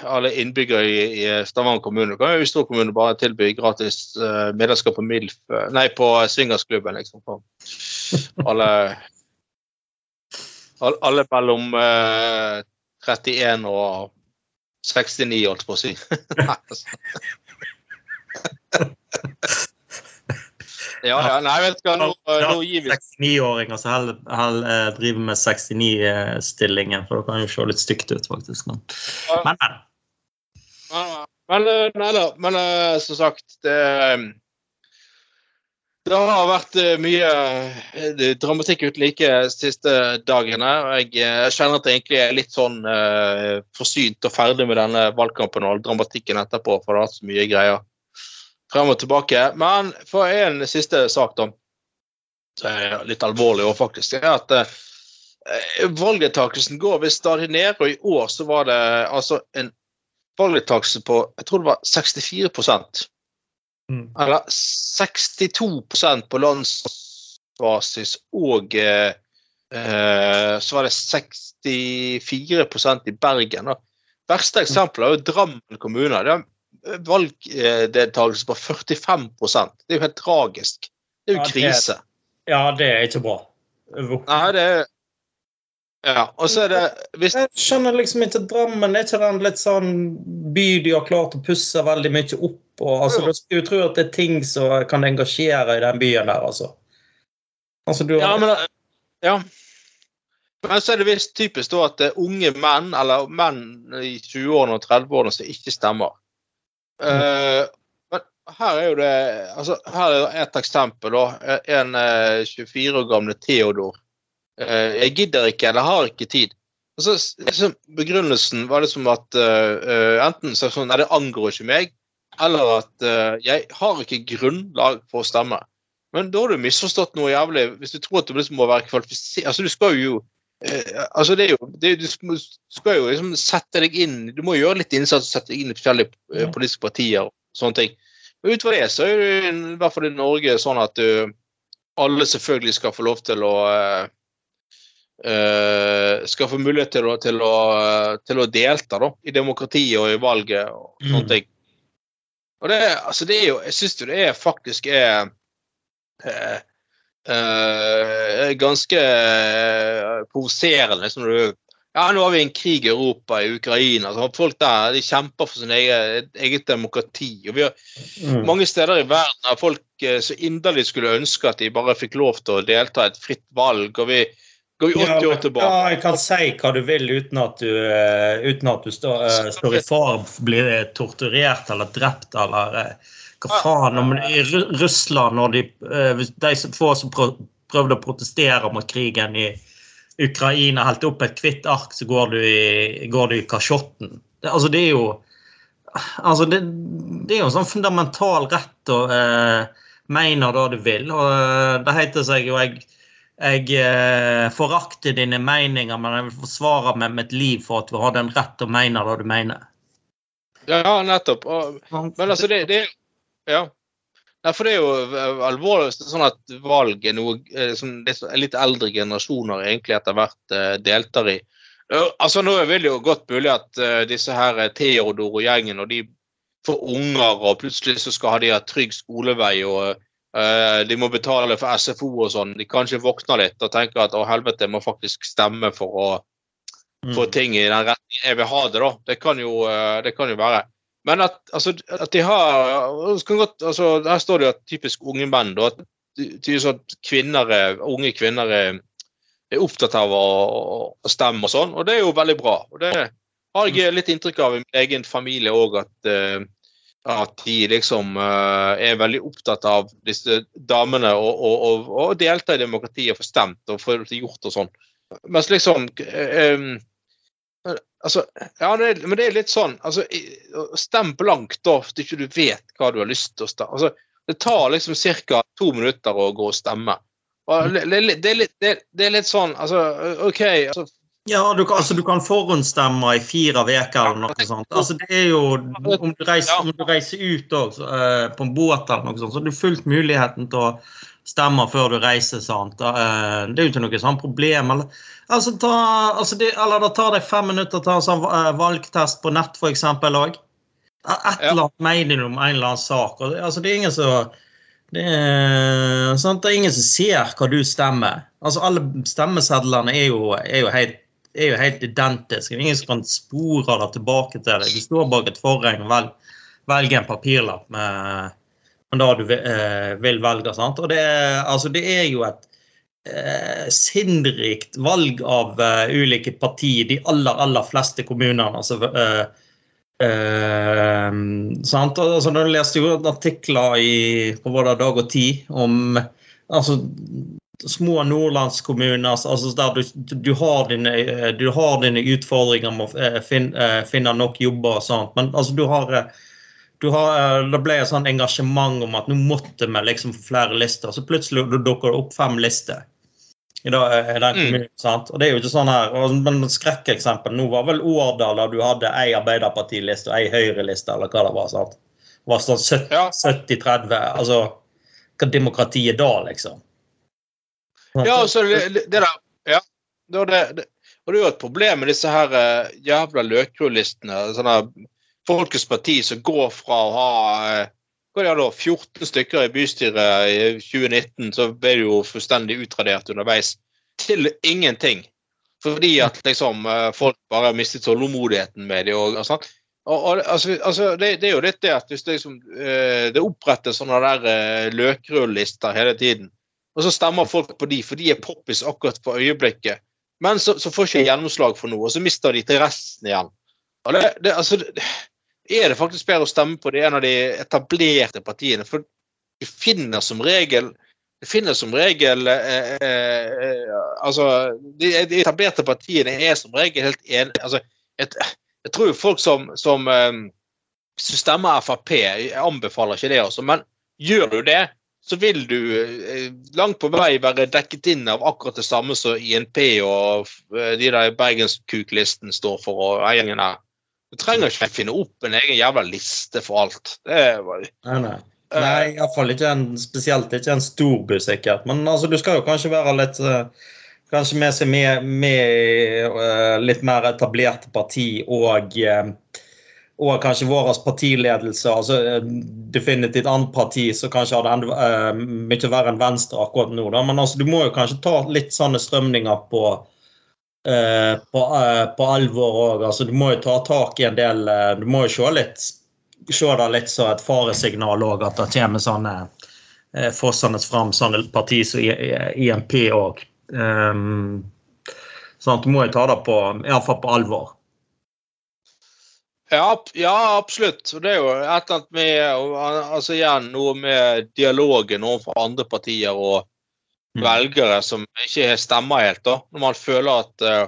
alle innbyggere i, i Stavanger kommune. Kan jo stor kommune bare tilby gratis uh, medlemskap på MILF, eh, nei, på swingersklubben, liksom. For alle, alle, alle mellom uh, 31 og 69, holdt jeg på å si. Ja, ja, nei, vet du hva, nå, nå gir vi 69-åringer som heller, hell, eh, driver med 69-stillingen, for det kan jo se litt stygt ut, faktisk. Men, men, men. Eh, nei da. Men eh, som sagt, det, Det har vært uh, mye uh, dramatikk uten like siste dagene. og Jeg uh, kjenner at jeg egentlig er litt sånn forsynt og ferdig med denne valgkampen og dramatikken etterpå, for det har vært så mye greier frem og tilbake. Men for en siste sak, da, litt alvorlig òg, faktisk, er at valgdeltakelsen går visst stadig ned. Og i år så var det altså en valgdeltakelse på jeg tror det var 64 Mm. Eller 62% på landsbasis og eh, eh, så var det 64% i Bergen. Da. Verste eksempel er jo Drammen kommune. Det er valgdeltakelse på 45% Det er jo helt tragisk. Det er jo krise. Ja, det er ikke bra. Nei, det er ja, og så er det hvis... Jeg skjønner liksom ikke Drammen er ikke den litt sånn by de har klart å pusse veldig mye opp. og altså, Du skulle tro at det er ting som kan engasjere i den byen der, altså. altså du... Ja, men, ja. Men så er det visst typisk da at det er unge menn, eller menn i 20-årene og 30-årene, som ikke stemmer. Uh, men her er jo det altså Her er et eksempel. da, En uh, 24 år gamle Theodor Uh, jeg gidder ikke eller har ikke tid. Altså, liksom, Begrunnelsen var liksom at enten så sånn, nei, det angår ikke meg, eller at jeg har ikke grunnlag for å stemme. Men da har du misforstått noe jævlig hvis du tror at du liksom må være kvalifisert Altså, du skal jo altså det er jo, det, Du skal jo liksom sette deg inn Du må gjøre litt innsats og sette deg inn i forskjellige politiske partier og sånne ting. Men utover det så er det i hvert fall i Norge sånn at du, alle selvfølgelig skal få lov til å uh, skal få mulighet til å, til å, til å delta da, i demokratiet og i valget og sånne mm. ting. Og det, altså det er jo Jeg syns jo det er faktisk er uh, uh, ganske provoserende. Liksom, ja, nå har vi en krig i Europa, i Ukraina. Så folk der de kjemper for sin eget, eget demokrati. og vi har mm. Mange steder i verden har folk så inderlig skulle ønske at de bare fikk lov til å delta i et fritt valg. og vi Går 80 år tilbake. Ja, jeg kan si hva du vil uten at du, uh, uten at du står, uh, står i fare for å bli torturert eller drept eller uh, hva faen. Om, I Russland, når de, de få som prøvde å protestere mot krigen i Ukraina, helte opp et hvitt ark, så går du i, går du i kasjotten. Det, altså, det er jo altså det, det, er jo en sånn fundamental rett å mene det du vil. og Det heter seg jo jeg jeg eh, forakter dine meninger, men jeg vil forsvare meg med et liv for at du har den rett å mene det du mener. Ja, nettopp. Og, men altså, det, det Ja. Nei, for det er jo alvorlig sånn at valg er noe eh, som litt eldre generasjoner egentlig etter hvert uh, deltar i. Altså Nå er det jo godt mulig at disse her Theodor og gjengen og de får unger, og plutselig så skal de ha trygg skolevei og Eh, de må betale for SFO og sånn. De kanskje våkner litt og tenker at å helvete, jeg må faktisk stemme for å mm. få ting i den retningen jeg vil ha det, da. Det kan jo, eh, det kan jo være. Men at, altså, at de har godt, altså, Her står det jo at typisk unge menn. Da, at, at kvinner, unge kvinner er, opptatt av å, å, stemme og sånn, og det er jo veldig bra. og Det har jeg litt inntrykk av i min egen familie òg, at uh, at de liksom uh, er veldig opptatt av disse damene og, og, delta i demokratiet og få stemt og få gjort og sånn. Mens liksom um, Altså, ja, det, men det er litt sånn altså, Stem blankt da, hvis ikke du vet hva du har lyst til å stemme. Altså, det tar liksom ca. to minutter å gå og stemme. Og det, det, det, det, er litt sånn altså, OK altså, ja, du kan, altså, du kan forhåndsstemme i fire uker eller noe sånt. Altså, det er jo, Om du reiser, om du reiser ut også, uh, på en båt eller noe sånt, så har du fullt muligheten til å stemme før du reiser. sant? Uh, det er jo ikke noe sånt problem. Eller, altså, ta, altså det, eller det tar deg fem minutter å ta en sånn uh, valgtest på nett, f.eks. òg. Et eller annet mening om en eller annen sak. Altså, det er ingen som det er, sant? det er ingen som ser hva du stemmer. Altså, Alle stemmesedlene er jo, er jo helt er jo helt identisk. Ingen som kan spore det tilbake til deg. Du står bak et forheng og velger en papirlapp med det du eh, vil velge. Sant? Og det, altså, det er jo et eh, sinnrikt valg av uh, ulike partier. De aller, aller fleste kommunene. altså uh, Uh, sant? Altså, jeg leste jo artikler i på både Dag og Tid om altså, små nordlandskommuner altså, der du, du, har dine, du, har dine, utfordringer med å finne, finne nok jobber og sånt, men altså, du har, du har Det ble et sånn engasjement om at nå måtte vi liksom få flere lister, så plutselig dukker det opp fem lister i, den mm. kommunen. Mm. sant? Og det er jo ikke sånn her, men Skrekkeksempel nå var vel Årdal der du hadde ei Arbeiderpartiliste og ei Høyre-liste, eller hva det var. sant? Det var sånn 70-30. Altså, hva demokrati er da, liksom? Ja, altså det, det der Ja. Det, det, og det er jo et problem med disse her uh, jævla løkrulistene. Sånne Folkets Parti som går fra å ha uh, hva det da, 14 stykker i bystyret i 2019, så ble det jo fullstendig utradert underveis. Til ingenting. Fordi at liksom eh, folk bare har mistet tålmodigheten med det. Og, og, og, altså, altså det, det, er jo litt det at hvis det, liksom, eh, det opprettes sånne der eh, løkrullister hele tiden, og så stemmer folk på de, for de er poppis akkurat for øyeblikket, men så, så får ikke gjennomslag for noe, og så mister de til resten igjen. Og det, det, altså, er det faktisk bedre å stemme på det en av de etablerte partiene. For du finner som regel det finnes som regel eh, eh, eh, Altså, de, de, etablerte partiene er som regel helt enige altså, jeg, tror folk som, som, eh, som stemmer Frp, anbefaler ikke det, også, men gjør du det, så vil du eh, langt på vei være dekket inn av akkurat det samme som INP og eh, de der Bergenskuklisten står for, og gjengen her. Trenger ikke finne opp en egen jævla liste for alt. Det er bare... Nei, nei. Nei, iallfall ikke en spesielt ikke en storby, sikkert. Men altså, du skal jo kanskje være litt uh, Kanskje med seg med, med uh, litt mer etablerte parti og uh, og kanskje vår partiledelse, altså definitivt annet parti som kanskje har det enda mye verre enn Venstre akkurat nå. Da. Men altså, du må jo kanskje ta litt sånne strømninger på Eh, på, uh, på, alvor òg. Altså, du må jo ta tak i en del uh, Du må jo se litt se det litt som et faresignal òg, at det kommer sånne fossende fram sånne parti som IMP òg. Um, sånn at du må jo ta det på, iallfall på alvor. Ja, ja, absolutt. Det er jo et eller annet med altså igjen noe med dialogen overfor andre partier og. Velgere som ikke stemmer helt, da. Når man føler at uh,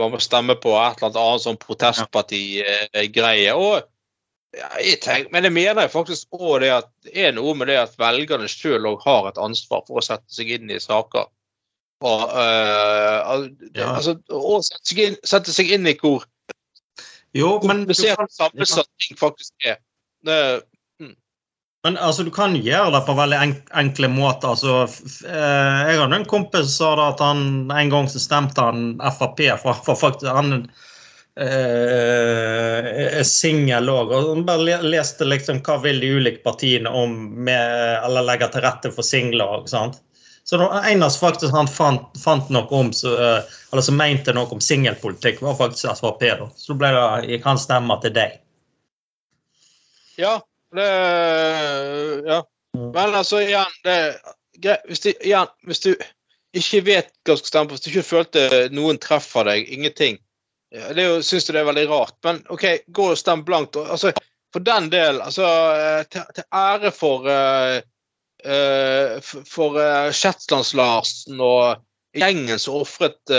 man må stemme på et eller annet sånn protestpartigreie. og ja, jeg tenker, men jeg mener faktisk òg det at det er noe med det at velgerne sjøl òg har et ansvar for å sette seg inn i saker. Og, uh, ja. altså, sette seg, inn, sette seg inn i hvor jo, men komplisert sammensatt ting faktisk er. Det, men altså, du kan gjøre det på veldig enkle måter. Altså, eh, jeg hadde en kompis som sa at han en gang så stemte han Frp. For, for faktisk, han eh, er singel òg. Han bare leste liksom hva vil de ulike partiene om med, eller legge til rette for singler. sant? Så det eneste faktisk han fant, fant noe om, så, eh, eller som mente noe om singelpolitikk, var faktisk Frp. da. Så ble det, gikk han stemme til deg. Ja, det, ja. Men altså, igjen, det, hvis, du, igjen hvis, du, ikke vet hva du skal stemme på, hvis du ikke følte noen treffer deg, ingenting Det syns du det er veldig rart. Men OK, gå og stem blankt. Altså, for den del, altså Til, til ære for uh, uh, for uh, Shetlands-Larsen og gjengen som ofret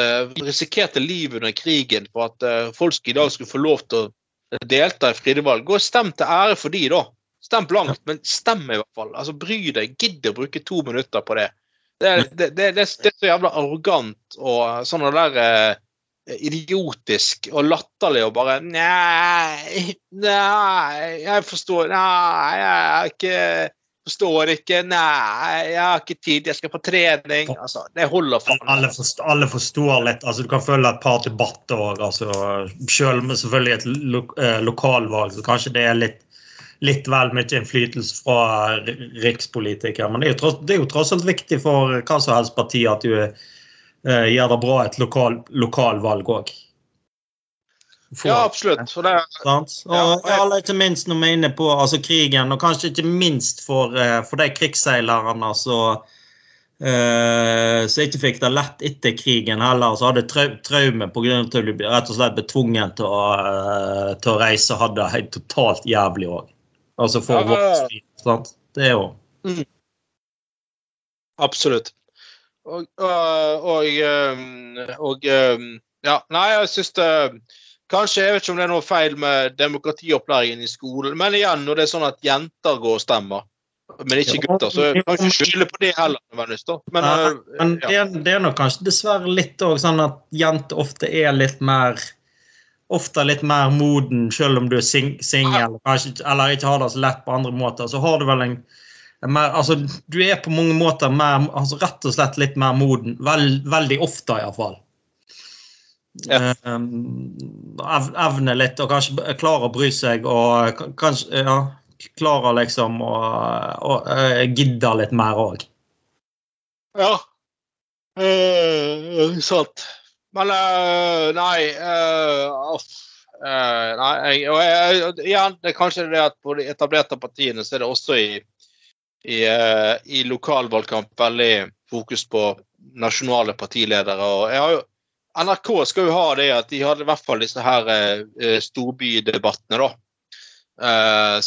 risikerte livet under krigen for at folk i dag skulle få lov til å delta i fridevalg. Gå og stem til ære for de, da. Stem blankt, men stem i hvert fall. Altså, Bry deg. Gidd å bruke to minutter på det. Det er, det, det, det er, så jævla arrogant og sånn der eh, idiotisk og latterlig og bare Nei, nei, jeg forstår Nei, jeg ikke Forstår ikke. Nei, jeg har ikke tid. Jeg skal på trening. Altså, det holder for alle, forstår, alle forstår litt. altså Du kan følge et par debatter. Altså, selv med selvfølgelig et lo eh, lokalvalg, så kanskje det er litt litt vel mye innflytelse fra rikspolitikere. Men det er, tross, det er jo tross alt viktig for hva som helst parti at du eh, gjør det bra et lokal, lokalvalg òg. Ja, absolutt. For det, og ja, ikke minst når vi er inne på altså, krigen, og kanskje ikke minst for, uh, for de krigsseilerne som Uh, så ikke fikk det lett etter krigen heller. Så hadde trau traume pga. at de ble rett og slett ble tvunget til å, uh, til å reise. Hadde helt totalt jævlig òg. Altså for ja, sant? Det er jo mm. Absolutt. Og, og, og, og Ja, nei, jeg syns det Kanskje, jeg vet ikke om det er noe feil med demokratiopplæringen i skolen, men igjen, når det er sånn at jenter går og stemmer men ikke gutter. Så jeg kan ikke skylde på det heller. Men, ja, eh, men det, er, det, er nok kanskje dessverre litt òg sånn at jenter ofte er litt mer ofte litt mer moden, selv om du er singel eller ikke har det så lett på andre måter. Så har du vel en, en mer, altså, Du er på mange måter mer, altså, rett og slett litt mer moden. Vel, veldig ofte, iallfall. Ja. Um, evne litt og kanskje klarer å bry seg og kanskje ja, klarer liksom å, å, å gidde litt mer òg. Ja. Eh, sant. Men uh, nei uh, Nei, jeg, og jeg, igjen, det er kanskje det at på de etablerte partiene så er det også i, i, i lokalvalgkamp veldig fokus på nasjonale partiledere. og jeg har jo NRK skal jo ha det at de hadde i hvert fall disse her storbydebattene, da. Eh,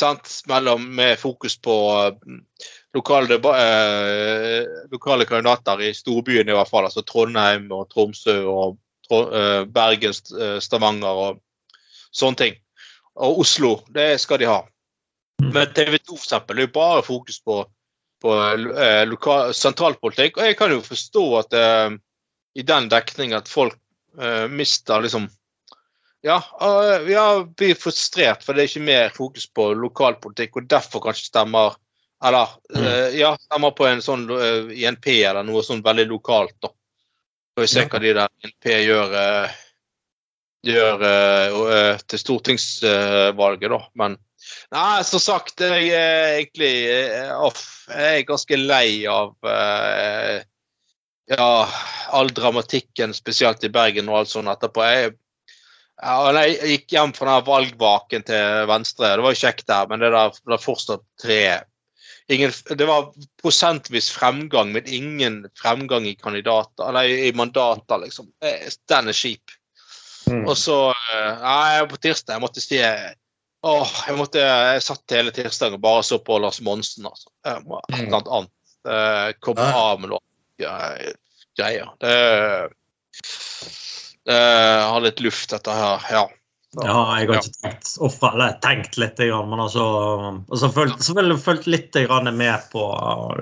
Mellom, med fokus på lokale, eh, lokale, kandidater i storbyene, i hvert fall. Altså Trondheim og Tromsø og eh, Bergen, eh, Stavanger og sånne ting. Og Oslo, det skal de ha. Mm. Men TV 2 for eksempel, det er jo bare fokus på, på eh, lokal, sentralpolitikk. Og jeg kan jo forstå at eh, i den dekning at folk mister liksom ja, vi blir frustrert, for det er ikke mer fokus på lokalpolitikk, og derfor kanskje stemmer Eller mm. uh, ja, stemmer på en sånn uh, INP eller noe sånn veldig lokalt, da. Får vi se hva de der INP gjør, uh, gjør til stortingsvalget, da. Men nei, som sagt, jeg er egentlig off. Jeg er ganske lei av ja, all dramatikken, spesielt i Bergen og alt sånt etterpå. Jeg jeg gikk hjem fra den valgvaken til Venstre. Det var jo kjekt der, men det er der fortsatt tre ingen, Det var prosentvis fremgang, men ingen fremgang i kandidater, eller i mandater, liksom. Den er kjip. Mm. Og så Nei, på tirsdag jeg måtte si Åh, jeg måtte Jeg satt hele tirsdagen og bare så på Lars Monsen, altså. Et eller annet annet. Eh, komme av med noe greier. Det det har litt luft, dette her. Ja. Ja, jeg har ikke tenkt ofre, eller tenkt litt, men altså, følt, så selvfølgelig fulgt litt med på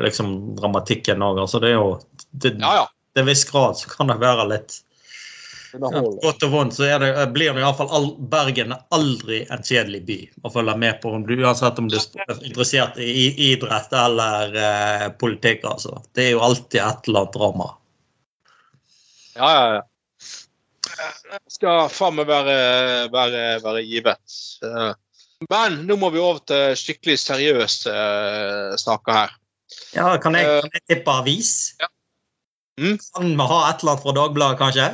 liksom, dramatikken òg. Altså, det er jo det, ja, ja. Til en viss grad så kan det være litt Godt og vondt så det, blir det iallfall all, Bergen aldri en kjedelig by å følge med på, uansett om du er interessert i idrett eller eh, politikk. altså. Det er jo alltid et eller annet drama. Ja, ja, ja skal faen meg være, være, være, givet. Men nå må vi over til skikkelig seriøse uh, saker her. Ja, kan jeg, kan jeg tippe avis? Ja. Mm? Kan vi ha et eller annet fra Dagbladet, kanskje?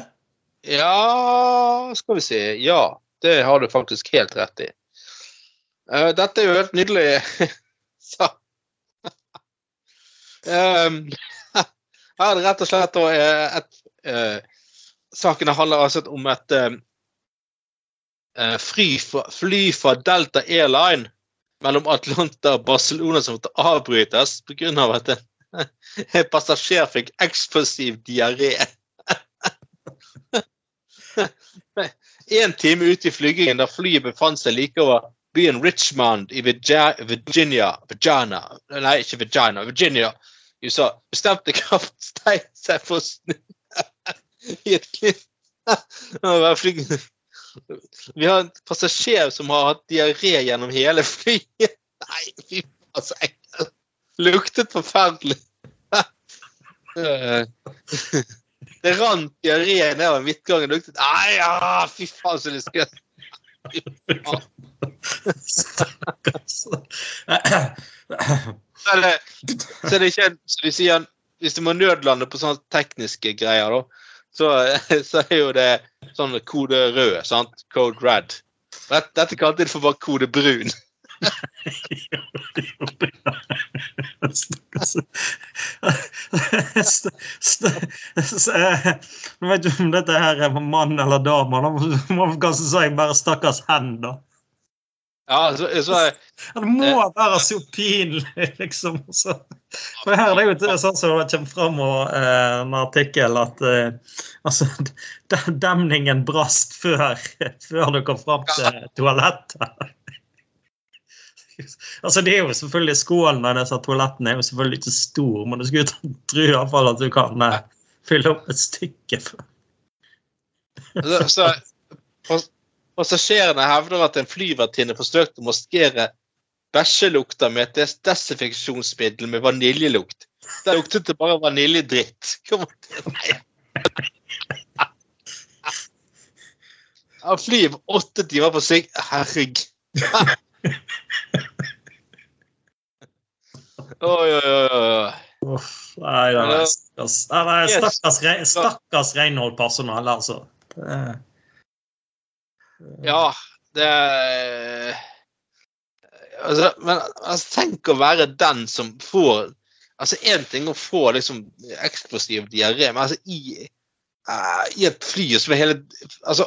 Ja Skal vi si. Ja, det har du faktisk helt rett i. Dette er jo helt nydelig. Så. um, her er det rett og slett et, et, saken handler altså om et uh, fly, fra, fly, fra, Delta Airline mellom Atlanta og Barcelona som måtte avbrytes pga. Av at en, passasjer fikk eksplosiv diaré. en time ute i flygingen da flyet befant seg like over byen Richmond i Virginia, Virginia Nei, ikke Virginia, Virginia USA, bestemte kaptein seg for å snu klipp. Vi har en passasjer som har hatt diaré gjennom hele flyet. Nei, fy faen, så ekkelt. Luktet forferdelig. Det rant diaré nedover midtgangen. Luktet Nei, ja, fy faen, så lyskøtt. Stakkars. Så er det ikke så de sier Hvis du må nødlande på sånne tekniske greier, da, så, så, er jo det sånn kode rød, sant? Code red. Dette, dette kalte de for bare kode brun. Nå vet du om dette her er mann eller dame. Da må kanskje si bare 'stakkars hen', da. Ja, så, så er, Det må være så pinlig, liksom. Så. For her er det jo sånn som det kommer fram eh, en artikkel at eh, altså, demningen brast før, før du kom fram til toalettet. Altså, det er jo selvfølgelig Skålen og disse toalettene er jo selvfølgelig ikke stor, men du skulle tro i hvert fall at du kan eh, fylle opp et stykke. så, så, Passasjerene hevder at en flyvertinne forsøkte å maskere bæsjelukta med et des desinfeksjonsmiddel med vaniljelukt. Det luktet det bare vaniljedritt. Han flyr åtte timer på seg. Herregud. Oi, oi, oi. Uff, nei, stakkars, nei, stakkars, re- stakkars renholdpersonell, altså. Det- Ja, det altså, Men altså, tenk å være den som får Altså, én ting å få liksom eksplosiv diaré, men altså i, uh, i et fly som er hele altså,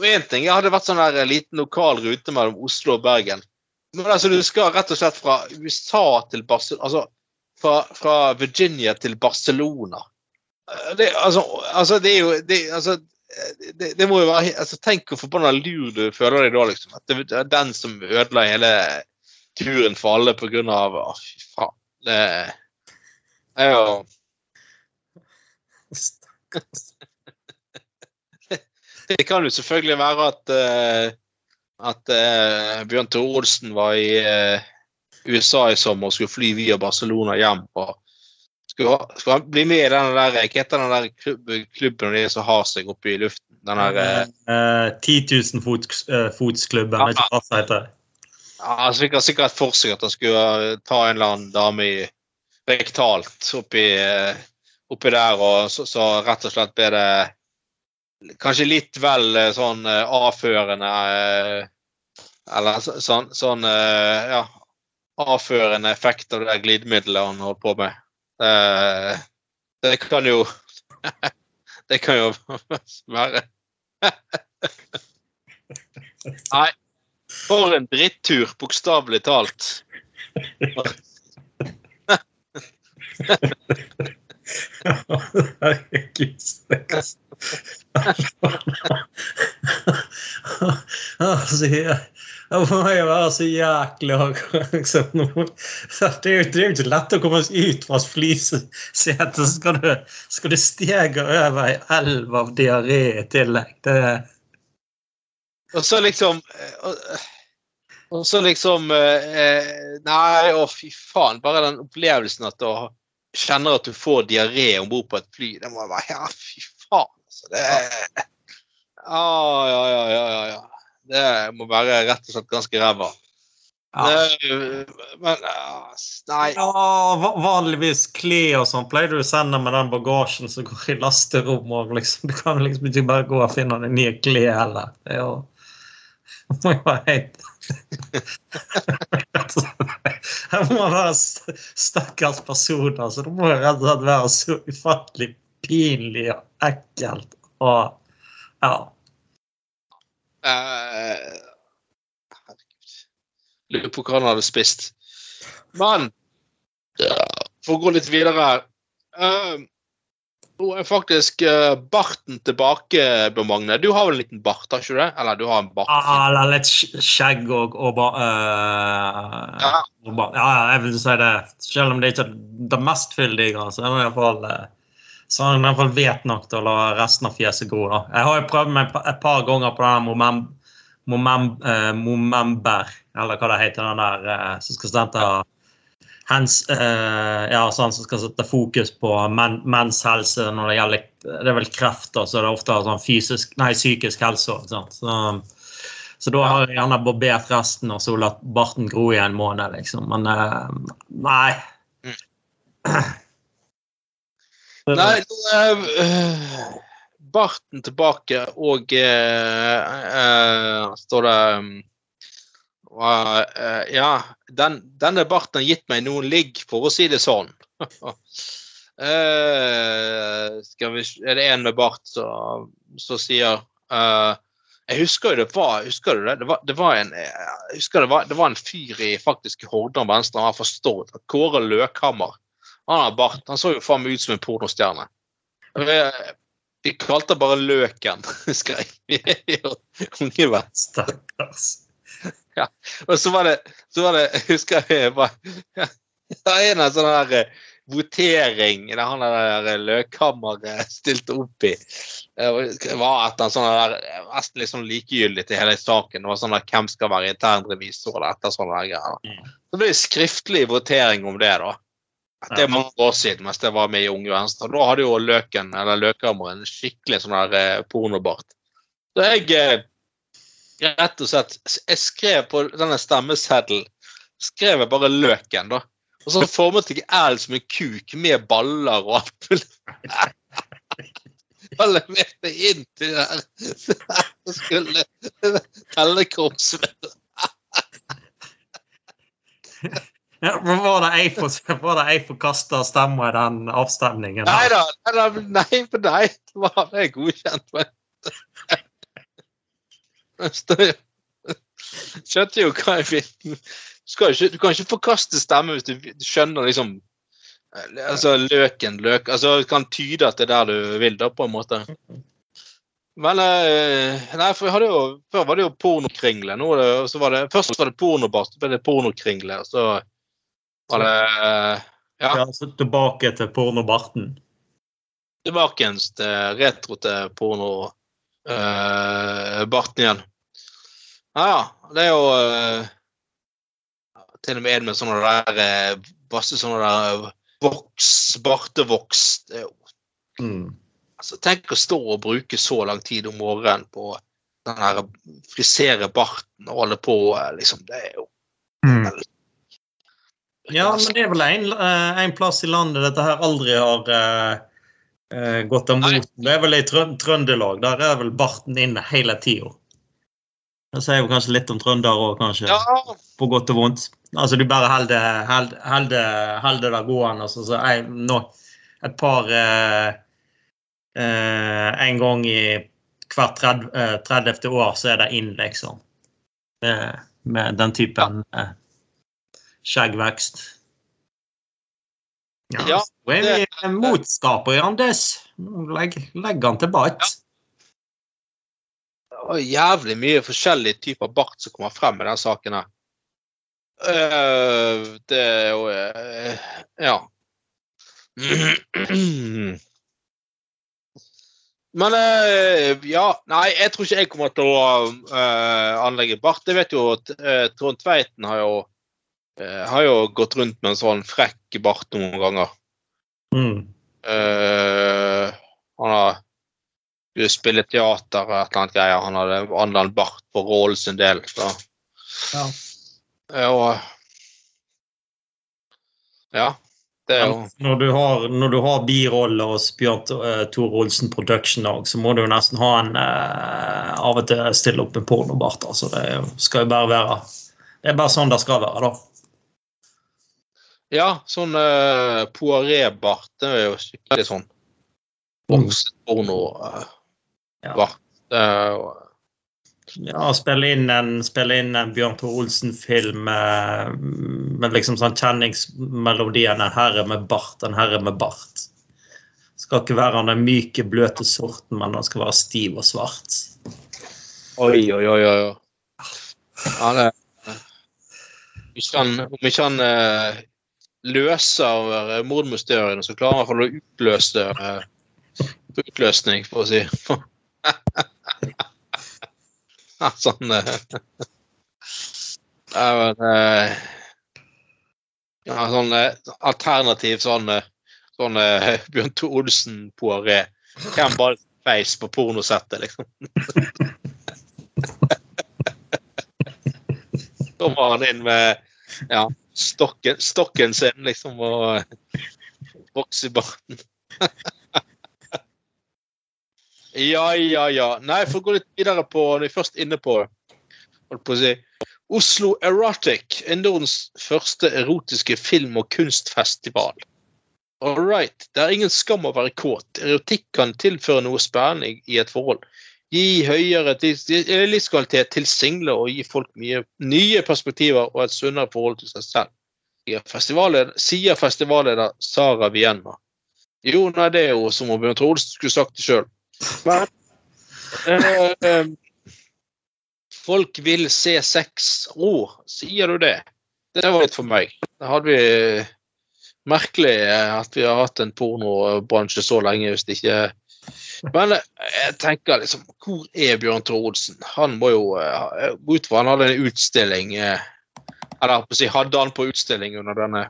en ting, Jeg hadde vært sånn der liten lokal rute mellom Oslo og Bergen. Men altså, du skal rett og slett fra USA til Barcelona Altså fra, fra Virginia til Barcelona. Eh, Det, altså, altså, det er jo det, altså, det, det må jo være altså, Tenk hvor forbanna lur du føler deg da, liksom. At det er den som ødela hele turen for alle på grunn av Å, fy faen. Det er jo Stakkars. Det kan jo selvfølgelig være at uh, at uh, Bjørn Tore Olsen var i uh, USA i sommer og skulle fly via Barcelona hjem. og skulle, skulle han bli med i den der hva heter den der klubb, klubben de som har seg oppe i luften? Den der, eh, Eh, 10 000 fots, uh, fotsklubben, Ja. ikke hva det heter. ja, fikk sikkert for seg at han skulle eh, ta en eller annen dame i rektalt oppi, eh, oppi der, og så, så rett og slett ble det kanskje litt vel eh, sånn eh, avførende eh, Eller så- sånn, sånn eh, ja, avførende effekt av det glidemiddelet han holdt på med. Eh, det kan jo Det kan jo være Nei. For en drittur, bokstavelig talt. Herregud, stakkars. Altså, jeg det må jo være så jæklig liksom, det, er jo, jo ikke lett å komme ut fra flysetet, så skal du, skal du stege over ei elv av diaré i tillegg. Det Og så liksom eh, og- så liksom eh, Nei, å fy faen. Bare den opplevelsen at du kjenner at du får diaré om bord på et fly, det må være Ja, fy faen. Altså, det Å, ja, ja, ja, ja, ja. Det må være rett og slett ganske ræva. Ja. Men Nei. Ja, vanligvis kle og sånn pleier du å sende med den bagasjen som går i lasterommet. Liksom. Du kan liksom ikke bare gå og finne deg nye klær heller. Det jo må jo være helt Her må man være st- stakkars person, så det må jo rett og slett være så ufattelig pinlig og ekkelt. Og ja. Eh, Herregud. Lurer på hva han hadde spist. Men for å gå litt videre her eh, Nå er faktisk eh, barten tilbake, Bjørn Magne. Du har vel en liten bart, har ikke du det? Eller du har en bart? Ja, Eller litt skjegg og, og bar, eh, Ja. ja, jeg vil si det. Selv om det ikke er det mest fyldige, så er det i hvert fall eh, så han i hvert fall vet nok til å la resten av fjeset gro. da. Jeg har jo prøvd meg et par- ganger på den momem, momem, eh, Momember, eller hva det heter, den der eh, som skal sette hens, eh, ja, sånn som skal sette fokus på men, menns helse når det gjelder Det er vel kreft, så det er ofte sånn fysisk, nei, psykisk helse. òg. Så, så da har jeg gjerne barbert resten og så latt barten gro i en måned, liksom. Men eh, nei. Nei, eh, barten tilbake, og uh, uh, står det um, uh, ja, den, denne barten har gitt meg noen ligg, for å si det sånn. uh, skal vi, er det en med bart som sier uh, Jeg husker jo det var husker du det? Det var, det var en jeg husker det var, det var en fyr i faktisk Hordaland Venstre, han har forstått Kåre Løkhammer. Han har bart. Han så jo faen meg ut som en pornostjerne. Vi kalte det bare Løken, husker jeg. Unge venn. Stakkars. Ja. Og så var det, så var det husker jeg var, ja, en av sånne her eh, votering der han der Løkhammer stilte opp i. Det var et sånn der, nesten liksom likegyldig til hele saken. Det var sånn der, Hvem skal være internrevisor eller etter sånne greier. Mm. Så ble det skriftlig votering om det, da. Det er mange år siden mens jeg var med i Unge Venstre. Da hadde jo Løken eller Løkhammer en skikkelig sånn der eh, pornobart. Så jeg eh, rett og slett Jeg skrev på denne stemmeseddelen skrev jeg bare Løken, da. Og så formet jeg L som en kuk med baller og alt mulig. Jeg leverte inn til det her. Jeg skulle tellekorpset Var det jeg for, var det stemmer i den avstemningen? Nei da, nei, for deg var det godkjent. Skjønte jo hva jeg fikk. Du kan ikke forkaste stemme hvis du skjønner liksom altså Løken, løk altså Du kan tyde at det er der du vil, da, på en måte. Men eh, Nei, for hadde jo, før var det jo pornokringle. Nå var det, først var det pornobart, så ble det pornokringle. Så var det Ja. ja så tilbake til pornobarten? Tilbake til retro til pornobarten uh, igjen. Ja, ja. Det er jo uh, til og med med sånne der masse Basse sånne der voks, bartevoks. Mm. altså, Tenk å stå og bruke så lang tid om morgenen på den her frisere barten og holde på, liksom. Det er jo mm. Ja, men det er vel en, eh, en, plass i landet dette her aldri har uh, gått moten. Det er vel i Trøndelag. Der er vel barten inne hele tida. Det sier jo kanskje litt om trøndere òg, kanskje. Ja. På godt og vondt. Altså, du bare holder det gående. Altså, så jeg, nå, et par uh, uh, En gang i hvert 30, 30. år så er det inn, liksom. Med, med den typen ja skjeggvekst. Ja, ja så er vi det, motskapere, Anders. Legg, legg han tilbake. Ja. Det var jævlig mye forskjellige typer bart som kommer frem i den saken her. Uh, det er jo uh, Ja. Men uh, ja, nei, jeg tror ikke jeg kommer til å anlegge bart. Jeg vet jo at Trond Tveiten har jo jeg har jo gått rundt med en sånn frekk bart noen ganger. Mm. Uh, han har jo spillet teater og et eller annet greier. Han hadde annen bart på rollen sin del. Så. Ja. Og Ja. Det er jo Når du har, når du har biroller hos Bjørn uh, Tor Olsen Production òg, så må du jo nesten ha en uh, av og til stille opp en pornobart. Altså, det skal jo bare være Det er bare sånn det skal være, da. Ja, sånn uh, poiré-bart. Det er jo skikkelig sånn voksenporno-bart. Uh, ja. ja, spille inn en, spille inn en Bjørn Tor Olsen-film med, med, liksom sånn kjenningsmelodien 'En herre med bart', 'En herre med bart'. Skal ikke være den myke, bløte sorten, men han skal være stiv og svart. Oi, oi, oi. oi. Ja, det Om ikke han uh, løser mordmysteriene, så klarer han i hvert fall utløse uh, utløsning, for å si. sånn uh, uh, ja, sånn alternativ sånn, sånn Bjørn Thor Olsen-poiré. Hvem bare feis på pornosettet, liksom? Kommer han inn med ja, stokken, stokken sin, liksom, og vokse i barten. ja, ja, ja. Nei, for å gå litt videre på Når vi først inne på holdt på å si Oslo Erotic er første erotiske film- og kunstfestival. All right. Det er ingen skam å være kåt. Erotikk kan tilføre noe spennende i et forhold. Gi høyere livskvalitet til single og gi folk mye nye perspektiver og et sunnere forhold til seg selv. Sier festivalleder Sara Vienna. Jo, nei, det er jo som om Bjørn Trolsen skulle sagt det sjøl. Eh, eh, Folk vil se sex. ord. sier du det? Det var litt for meg. Da hadde vi Merkelig at vi har hatt en pornobransje så lenge hvis det ikke Men jeg tenker liksom Hvor er Bjørn Tore Olsen? Han må jo gå ut fra han hadde en utstilling Eller si, hadde han på utstilling under denne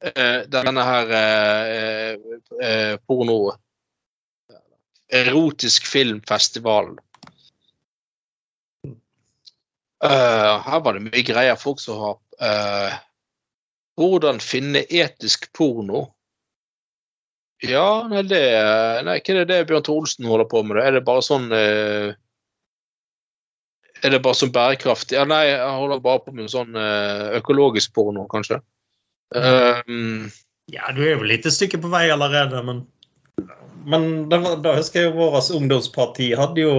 denne her porno Erotisk filmfestivalen. Her var det mye greier. Folk som har Hvordan finne etisk porno? Ja, nei, det Nei, hva er det det Bjørn Tore holder på med? Er det bare sånn eh, Er det bare sånn bærekraftig? Ja, nei, jeg holder bare på med sånn økologisk porno, kanskje. Um, ja, du er jo litt et stykke på vei allerede, men Men da, da husker jeg jo vårt ungdomsparti hadde jo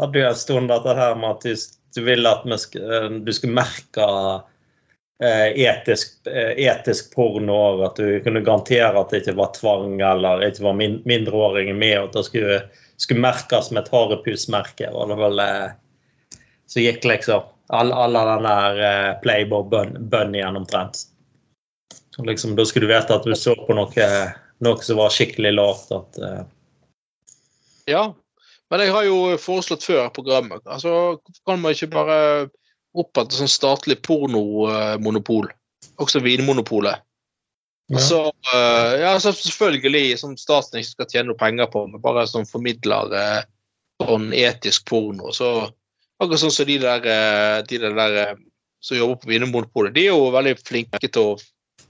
hadde jo en stund dette her med at du ville at du skulle merke etisk, etisk porno, at du kunne garantere at det ikke var tvang eller ikke var mindreåringer med, og at det skulle, skulle merkes med et harepusmerke. var vel Så gikk liksom alle, alle den der Playboy-bunnyen omtrent. Så liksom, da skulle du vite at du så på noe, noe som var skikkelig lavt. at ja, men jeg har jo foreslått før programmet altså Kan man ikke bare opprette sånn statlig pornomonopol? Også Vinmonopolet. Ja. Så, uh, ja, så selvfølgelig, som staten ikke skal tjene noe penger på, men bare som formidler uh, sånn etisk porno. Så akkurat sånn som de der, uh, de der som jobber på Vinmonopolet, de er jo veldig flinke til å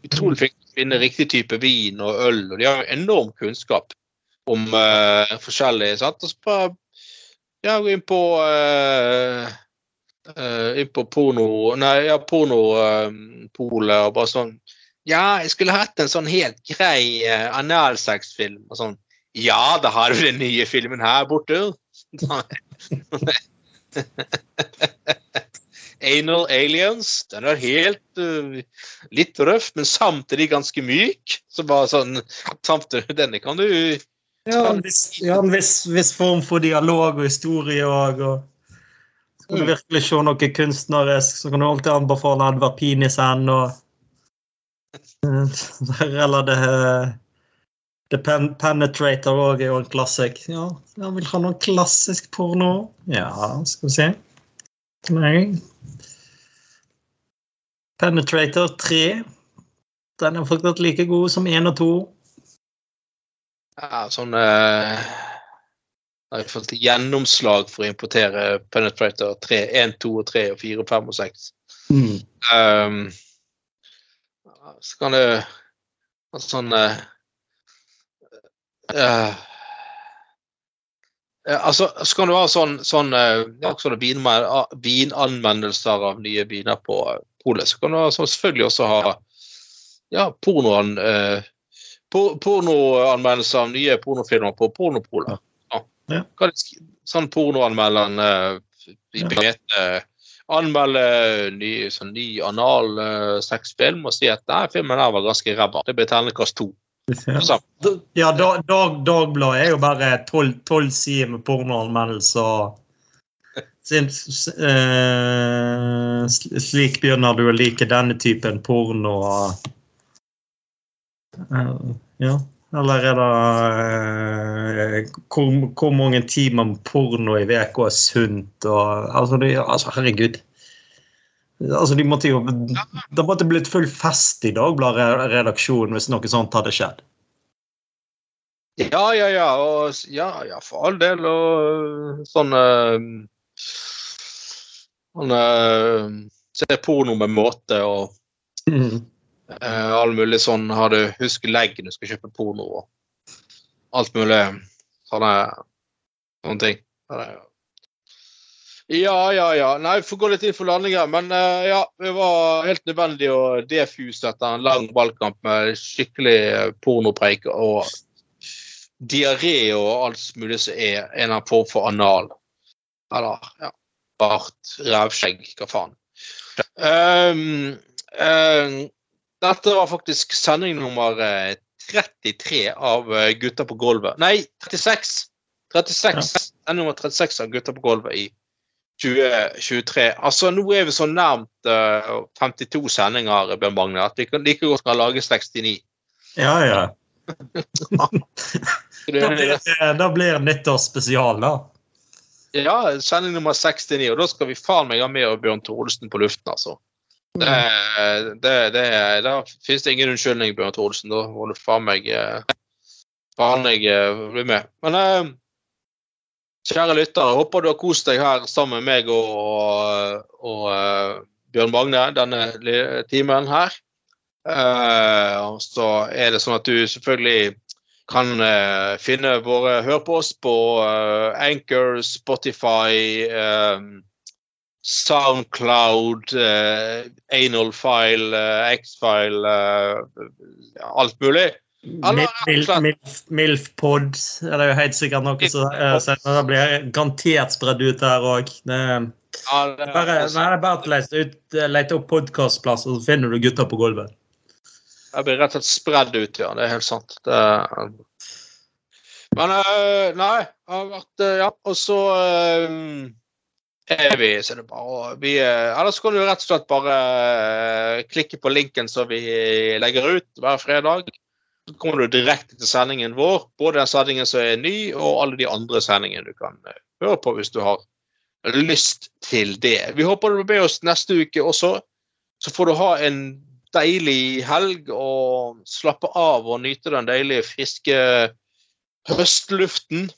utrolig flinke til å finne riktig type vin og øl, og de har jo enorm kunnskap om uh, forskjellig. Sant? Og så bare ja, gå inn på uh, uh, inn på porno Nei, ja, pornopolet uh, og bare sånn Ja, jeg skulle hatt en sånn helt grei uh, analsexfilm og sånn. Ja, da har du den nye filmen her borte. Anal Aliens. Den er helt uh, litt røff, men samtidig ganske myk. Så bare sånn samtidig, Denne kan du ja, en viss, ja, en viss, viss form for dialog og historie òg. Skal du virkelig se noe kunstnerisk, så kan du alltid anbefale Edvard Pinisen og Eller det The Pen Penetrator òg er jo en klassik. Ja, jeg vil ha noe klassisk porno. Ja, skal vi se. Nei. Penetrator 3. Den er faktisk like god som 1 og 2. Ja, sånn eh, Har jeg fått gjennomslag for å importere Penetrator 3, 1, 2 og 3 og 4 5 og 6. Mm. Um, så kan det sånn uh, uh, Altså, så kan du ha sånn, sånn ja, sånne vinanmeldelser av nye viner på polet. Så kan du sånn, selvfølgelig også ha ja, pornoen uh, pornoanmeldelser av nye pornofilmer på Pornopolet. Ja. Sånn pornoanmelderen uh, i BT anmelder ny, sånn ny anal uh, sexfilm og sier at nei, filmen der var ganske ræva. Det ble terningkast to. Ja, ja dag, dag, Dagbladet er jo bare tolv sider med pornoanmeldelser. Uh, slik begynner du å like denne typen porno. Ja. Eller er det uh, hvor, hvor, mange timer med porno i uka er sunt? Og, altså, de, altså, herregud. Altså, de måtte jo, det måtte blitt full fest i Dagbladet-redaksjonen hvis noe sånt hadde skjedd. Ja, ja, ja. Og, ja, ja, for all del. Og sånn Sånn Se porno med måte og mm. Uh, all mulig sånn Har du Husk legg du skal kjøpe porno og alt mulig sånne, sånne ting. Ja, ja, ja. Nei, vi får gå litt inn for landinger. Men uh, ja, det var helt nødvendig å defuse etter en lang ballkamp med skikkelig pornopreik og diaré og alt mulig som er en eller annen form for anal. Eller ja, bart, rævskjegg, hva faen. Um, um, dette var faktisk sending nummer 33 av Gutta på gulvet. Nei, 36. 36. Ja. Nummer 36 av Gutta på gulvet i 2023. Altså, Nå er vi så nærmt uh, 52 sendinger Bjørn Magne, at vi kan like godt kan lage 69. Ja, ja. da, blir, da blir nyttårsspesial, da. Ja, sending nummer 69. Og da skal vi faen meg ha med Bjørn Thorolsen på luften, altså. Det, det, det, det ingen unnskyldning, Bjørn Thorolsen. Da må du faen meg uh, faen meg uh, bli med. Men eh, Kjære lyttere, håper du har kost deg her sammen med meg og, og uh, Bjørn Magne denne timen her. Uh, så er det sånn at du selvfølgelig kan uh, finne våre Hør på oss på Anchor, Spotify, Soundcloud, Anal-file, X-file, alt mulig. Milf-pod er det jo helt sikkert noe som det blir garantert spredd ut her òg. Bare, er bare å lete, lete opp podkastplasser, så finner du gutta på gulvet. Det blir rett og slett spredd ut, ja. Det er helt sant. Det... Men uh, nei, det har vært Ja, og så uh, er vi så det bare vi, Ellers kan du rett og slett bare klikke på linken som vi legger ut hver fredag. Så kommer du direkte til sendingen vår. Både den sendingen som er ny, og alle de andre sendingene du kan eh, høre på hvis du har lyst til det. Vi håper du blir med oss neste uke også. Så får du ha en deilig helg og slappe av og nyte den deilige, friske høstluften.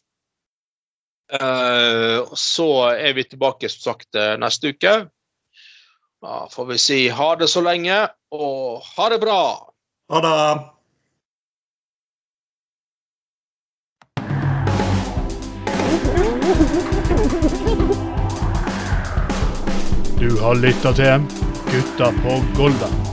Uh, så er vi tilbake som sagt eh, neste uke. Da får vi si ha det så lenge, og ha det bra. Ha det. Du har lytta til Gutta på Golda.